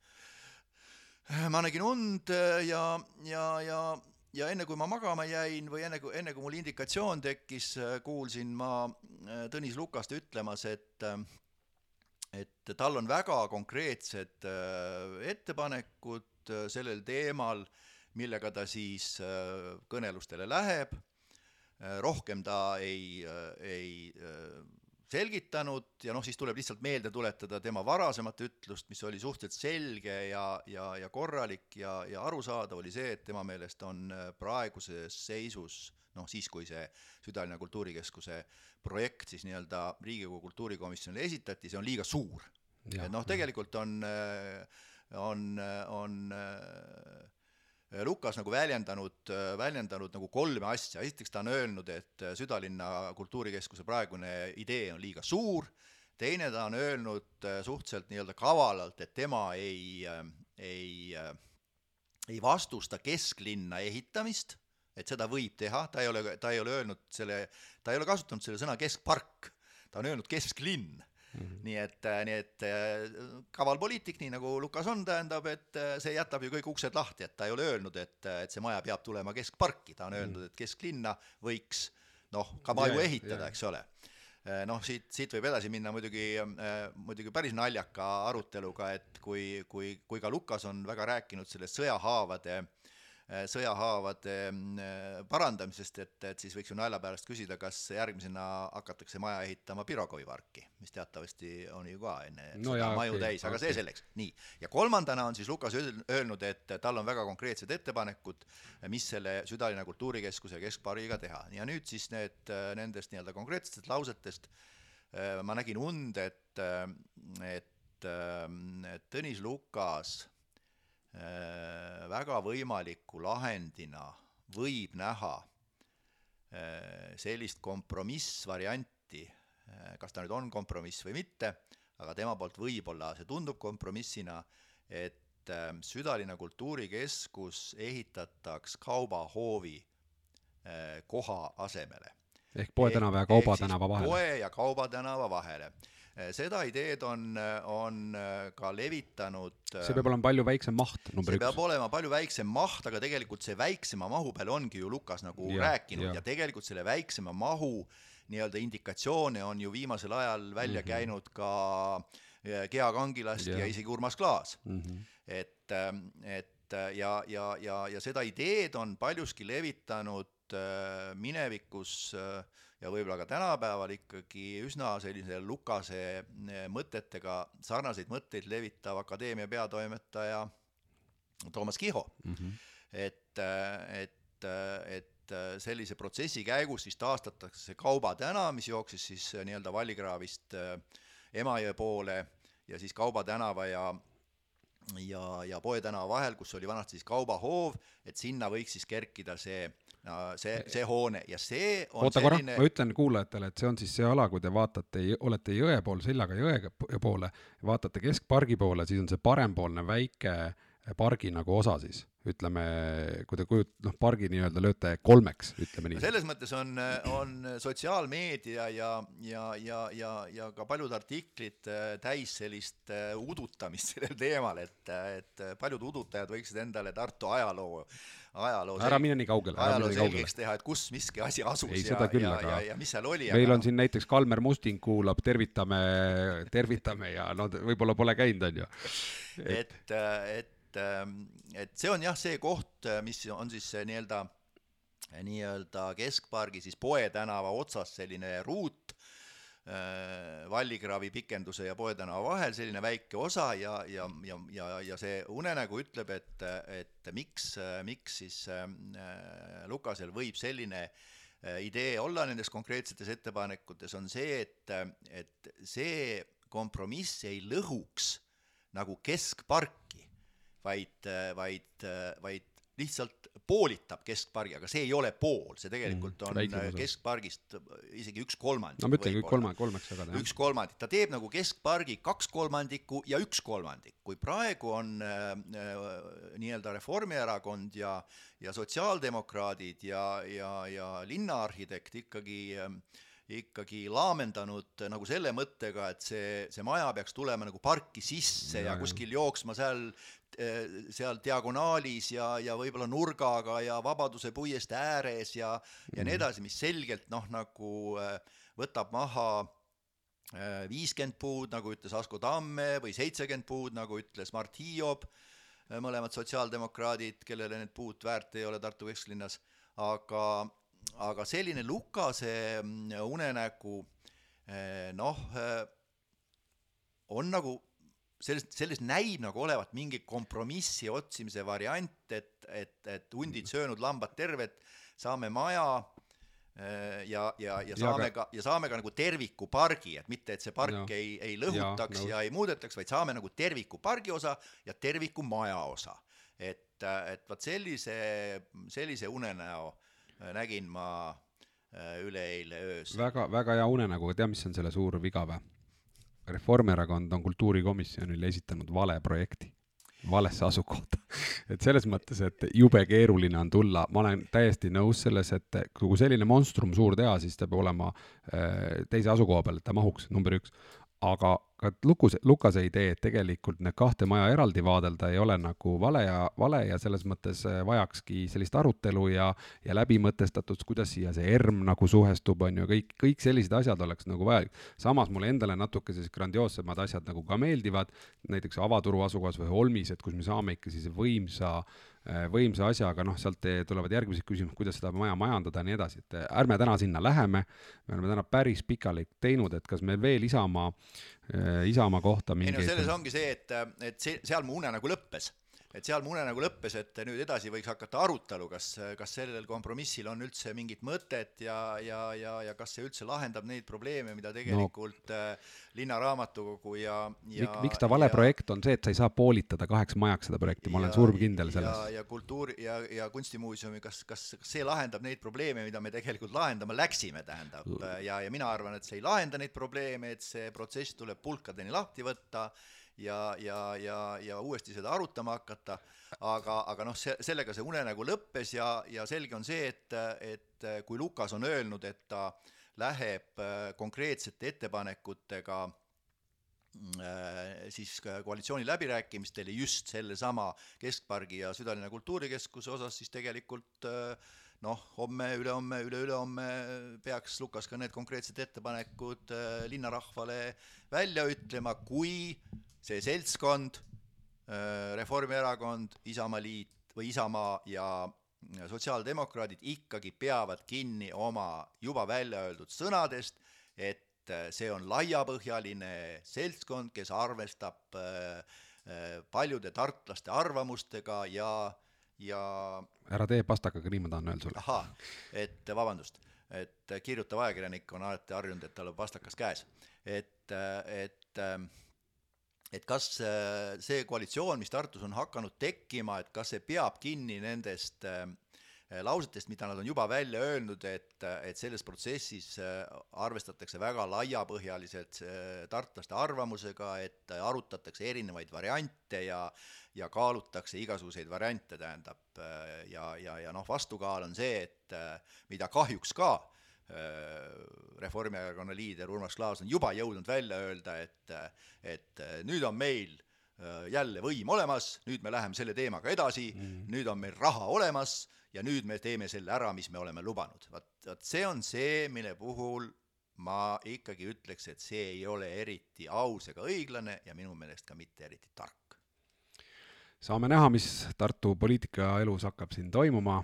Speaker 2: Äh, ma nägin und ja, ja, ja ja enne kui ma magama jäin või enne kui, enne kui mul indikatsioon tekkis, kuulsin ma Tõnis Lukast ütlemas, et et tal on väga konkreetsed ettepanekud sellel teemal äh, millega ta siis äh, kõnelustele läheb rohkem ta ei, ei selgitanud ja noh, siis tuleb lihtsalt meelde tuletada tema varasemat ütlust, mis oli suhteliselt selge ja, ja, ja korralik ja, ja arusaadav, oli see, et tema meelest on praeguses seisus noh, siis kui see Südalinna Kultuurikeskuse projekt siis nii-öelda Riigikogu kultuurikomisjonile esitati, see on liiga suur. et noh, tegelikult on, on, on Lukas nagu väljendanud, väljendanud nagu kolme asja, esiteks ta on öelnud, et Südalinna Kultuurikeskuse praegune idee on liiga suur, teine ta on öelnud suhteliselt nii-öelda kavalalt, et tema ei, ei, ei vastusta kesklinna ehitamist, et seda võib teha, ta ei ole, ta ei ole öelnud selle, ta ei ole kasutanud selle sõna keskpark, ta on öelnud kesklinn Mm -hmm. nii et, äh, nii et äh, kaval poliitik, nii nagu Lukas on, tähendab, et äh, see jätab ju kõik uksed lahti, et ta ei ole öelnud, et, et see maja peab tulema keskparki, ta on öelnud, mhm. et kesklinna võiks noh, ka maju yeah, ehitada yeah., eks ole. noh, siit, siit võib edasi minna muidugi, muidugi päris naljaka aruteluga, et kui, kui, kui ka Lukas on väga rääkinud sellest sõjahaavade Äh, sõjahaavade äh, parandamisest, et, et siis võiks ju nalja pärast küsida, kas järgmisena hakatakse maja ehitama Pirogovi parki, mis teatavasti on ju ka enne no seda maju okay, täis, aga okay. see selleks. nii, ja kolmandana on siis Lukas öelnud, et tal on väga konkreetsed ettepanekud, mis selle Südalinna Kultuurikeskuse keskpargiga teha ja nüüd siis need, äh, nendest nii-öelda konkreetsetest lausetest ma nägin und, et, et, Tõnis Lukas Äh, väga võimaliku lahendina võib näha äh, sellist kompromissvarianti, äh, kas ta nüüd on kompromiss või mitte, aga tema poolt võib-olla see tundub kompromissina, et Südalinna Kultuurikeskus ehitataks kaubahoovi koha asemele.
Speaker 1: ehk Poe tänava ja Kauba tänava vahele?
Speaker 2: poe ja Kauba tänava vahele seda ideed on, on eh, ka levitanud
Speaker 1: eh, see peab olema palju väiksem maht,
Speaker 2: number see üks. peab olema palju väiksem maht, aga tegelikult see väiksema mahu peal ongi ju Lukas nagu ja, rääkinud ja. ja tegelikult selle väiksema mahu nii-öelda indikatsioone on ju viimasel ajal välja mm -hmm. käinud ka Gea Kangilast ja, ja isegi Urmas Klaas mm. -hmm. et, et ja, ja, ja, ja seda ideed on paljuski levitanud minevikus äh, ja võib-olla ka tänapäeval ikkagi üsna sellise Lukase eh, mõtetega sarnaseid mõtteid levitav akadeemia peatoimetaja Toomas Kiho mm. -hmm. et, eh, et, eh, et sellise protsessi käigus siis taastatakse Kauba tänav, mis jooksis siis nii-öelda Vallikraavist Emajõe poole ja siis Kauba tänava ja ja, ja Poe tänava vahel, kus oli vanasti siis kaubahoov, et sinna võiks siis kerkida see no see, see hoone ja see on
Speaker 1: oota selline... korra, ma ütlen kuulajatele, et see on siis see ala, kui te vaatate, olete jõe pool, seljaga jõe poole, vaatate keskpargi poole, siis on see parempoolne väike pargi nagu osa siis ütleme, kui te kujut-, noh, pargi nii-öelda lööte kolmeks, ütleme nii.
Speaker 2: selles mõttes on, on sotsiaalmeedia ja, ja, ja, ja, ja ka paljud artiklid äh, täis sellist äh, udutamist sellel teemal, et, et paljud udutajad võiksid endale Tartu ajaloo, ajaloo
Speaker 1: ära mine nii kaugele,
Speaker 2: ajaloo selgeks teha, et kus miski asi asus
Speaker 1: ei,
Speaker 2: ja, ja, ja, ja mis seal oli.
Speaker 1: meil aga... on siin näiteks Kalmer Musting kuulab, tervitame, tervitame ja no võib-olla pole käinud, on ju.
Speaker 2: et, et, et et, see on jah, see koht, mis on siis nii-öelda, nii-öelda keskpargi siis Poe tänava otsas selline ruut, Vallikraavi pikenduse ja Poe tänava vahel selline väike osa ja, ja, ja, ja, ja see unenägu ütleb, et, et miks, miks siis äh, Lukasel võib selline äh, idee olla nendes konkreetsetes ettepanekutes, on see, et, et see kompromiss ei lõhuks nagu keskparki vaid, vaid, vaid lihtsalt poolitab keskpargi, aga see ei ole pool, see tegelikult mm, on keskpargist isegi üks kolmandik.
Speaker 1: no ma ütlengi, kolme, kolmeks jagada.
Speaker 2: üks kolmandik, ta teeb nagu keskpargi kaks kolmandikku ja üks kolmandik. kui praegu on äh, äh nii-öelda Reformierakond ja, ja sotsiaaldemokraadid ja, ja, ja linnaarhitekt ikkagi äh, ikkagi laamendanud nagu selle mõttega, et see, see maja peaks tulema nagu parki sisse ja, ja kuskil jooksma seal, seal diagonaalis ja, ja võib-olla nurgaga ja Vabaduse puiestee ääres ja, ja nii mhm. edasi, mis selgelt noh, nagu eh, võtab maha eh, viiskümmend puud, nagu ütles Asko Tamme, või seitsekümmend puud, nagu ütles Mart Hiiob, mõlemad sotsiaaldemokraadid, kellele need puud väärt ei ole Tartu kesklinnas, aga aga selline Lukase mm, unenägu noh, on nagu sellest, sellest näib nagu olevat mingi kompromissi otsimise variant, et, et, et hundid söönud, lambad terved, saame maja äh, ja, ja, ja saame ja, ka, ja saame ka nagu terviku pargi, et mitte, et see park ja. ei, ei lõhutaks ja, ja ei muudetaks, vaid saame nagu terviku pargi osa ja terviku maja osa. et, et vot sellise, sellise unenäo äh, nägin ma äh, üleeile öösel.
Speaker 1: väga, väga hea unenägu, aga tead, mis on selle suur viga või? Reformierakond on kultuurikomisjonile esitanud vale projekti, valesse asukohta. Et selles mõttes, et jube keeruline on tulla, ma olen täiesti nõus selles, et kui selline monstrum suur teha, siis ta peab olema äh, teise asukoha peal, et ta mahuks, number üks aga ka Lukus, Lukase idee, et tegelikult need kahte maja eraldi vaadelda ei ole nagu vale ja, vale ja selles mõttes äh, vajakski sellist arutelu ja, ja läbimõtestatust, kuidas siia see ERM nagu suhestub, on ju, kõik, kõik sellised asjad oleks nagu vajalik. samas mulle endale natuke sellised grandioossemad asjad nagu ka meeldivad, näiteks avaturu asukohas või Holmis, et kus me saame ikka sellise võimsa äh, Äh, võimsa asjaga, noh, sealt tulevad järgmised küsimused, kuidas seda maja majandada ja nii edasi, et äh, ärme täna sinna läheme, me oleme täna päris pikalik teinud, et kas meil veel Isamaa, äh, Isamaa kohta mingeid
Speaker 2: ei no selles ongi see, et, et see, seal mu une nagu lõppes et seal mu unenägu lõppes, et nüüd edasi võiks hakata arutelu, kas, kas sellel kompromissil on üldse mingit mõtet ja, ja, ja, ja kas see üldse lahendab neid probleeme, mida tegelikult no. äh, linnaraamatukogu ja, ja
Speaker 1: Mik, miks ta vale ja, projekt on see, et sa ei saa poolitada kaheks majaks seda projekti, ma olen surm kindel selles.
Speaker 2: ja, ja kultuuri ja, ja kunstimuuseumi, kas, kas, kas see lahendab neid probleeme, mida me tegelikult lahendama läksime, tähendab, ja, ja mina arvan, et see ei lahenda neid probleeme, et see protsess tuleb pulkadeni lahti võtta ja, ja, ja, ja uuesti seda arutama hakata, aga, aga noh, see, sellega see unenägu lõppes ja, ja selge on see, et, et kui Lukas on öelnud, et ta läheb äh, konkreetsete ettepanekutega äh, siis koalitsiooni läbirääkimistele just sellesama Keskpargi ja Südalinna Kultuurikeskuse osas, siis tegelikult äh, noh, homme, ülehomme, üle-ülehomme peaks Lukas ka need konkreetsed ettepanekud linnarahvale välja ütlema, kui see seltskond, äh, Reformierakond, Isamaaliit või Isamaa ja sotsiaaldemokraadid ikkagi peavad kinni oma juba välja öeldud sõnadest, et äh, see on laiapõhjaline seltskond, kes arvestab äh, paljude tartlaste arvamustega ja, ja
Speaker 1: ära tee pastakaga, nii ma tahan öelda sulle.
Speaker 2: ahah, et vabandust, et kirjutav ajakirjanik on alati harjunud, et tal on pastakas käes. et, et et kas see koalitsioon, mis Tartus on hakanud tekkima, et kas see peab kinni nendest lausetest, mida nad on juba välja öelnud, et, et selles protsessis äh, arvestatakse väga laiapõhjaliselt tartlaste arvamusega, et arutatakse erinevaid variante ja ja kaalutakse igasuguseid variante, tähendab, ja, ja, ja noh, vastukaal on see, et mida kahjuks ka Äh, Reformierakonna liider Urmas Klaas on juba jõudnud välja öelda, et, et nüüd on meil äh, jälle võim olemas, nüüd me läheme selle teemaga edasi mm, -hmm. nüüd on meil raha olemas ja nüüd me teeme selle ära, mis me oleme lubanud. vot, vot see on see, mille puhul ma ikkagi ütleks, et see ei ole eriti aus ega õiglane ja minu meelest ka mitte eriti tark.
Speaker 1: saame näha, mis Tartu poliitikaelus hakkab siin toimuma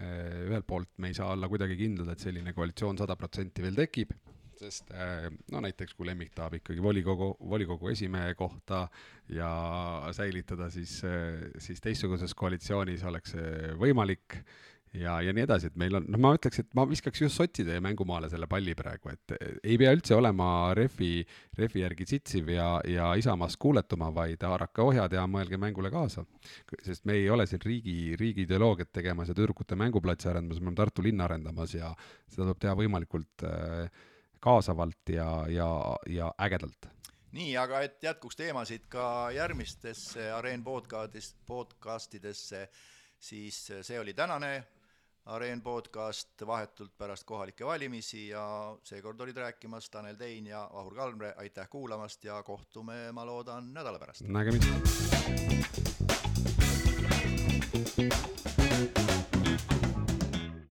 Speaker 1: ühelt poolt me ei saa olla kuidagi kindlad, et selline koalitsioon sada protsenti veel tekib, sest äh, no näiteks kui Lemmik tahab ikkagi volikogu, volikogu esimehe kohta ja säilitada, siis, äh, siis teistsuguses koalitsioonis oleks see võimalik ja, ja nii edasi, et meil on, noh, ma ütleks, et ma viskaks just sotside mängumaale selle palli praegu, et ei pea üldse olema refi, refi järgi sitsiv ja, ja Isamaast kuuletuma, vaid haarake ohjad ja mõelge mängule kaasa. sest me ei ole siin riigi, riigi ideoloogiat tegemas ja tüdrukute mänguplatsi arendamas, me oleme Tartu linna arendamas ja seda tuleb teha võimalikult äh, kaasavalt ja, ja, ja ägedalt
Speaker 2: nii, aga et jätkuks teemasid ka järgmistesse Areen podcastidesse, podcastidesse, siis see oli tänane Areen podcast vahetult pärast kohalikke valimisi ja seekord olid rääkimas Tanel Tein ja Vahur Kalmre, aitäh kuulamast ja kohtume, ma loodan, nädala pärast.
Speaker 1: nägemist.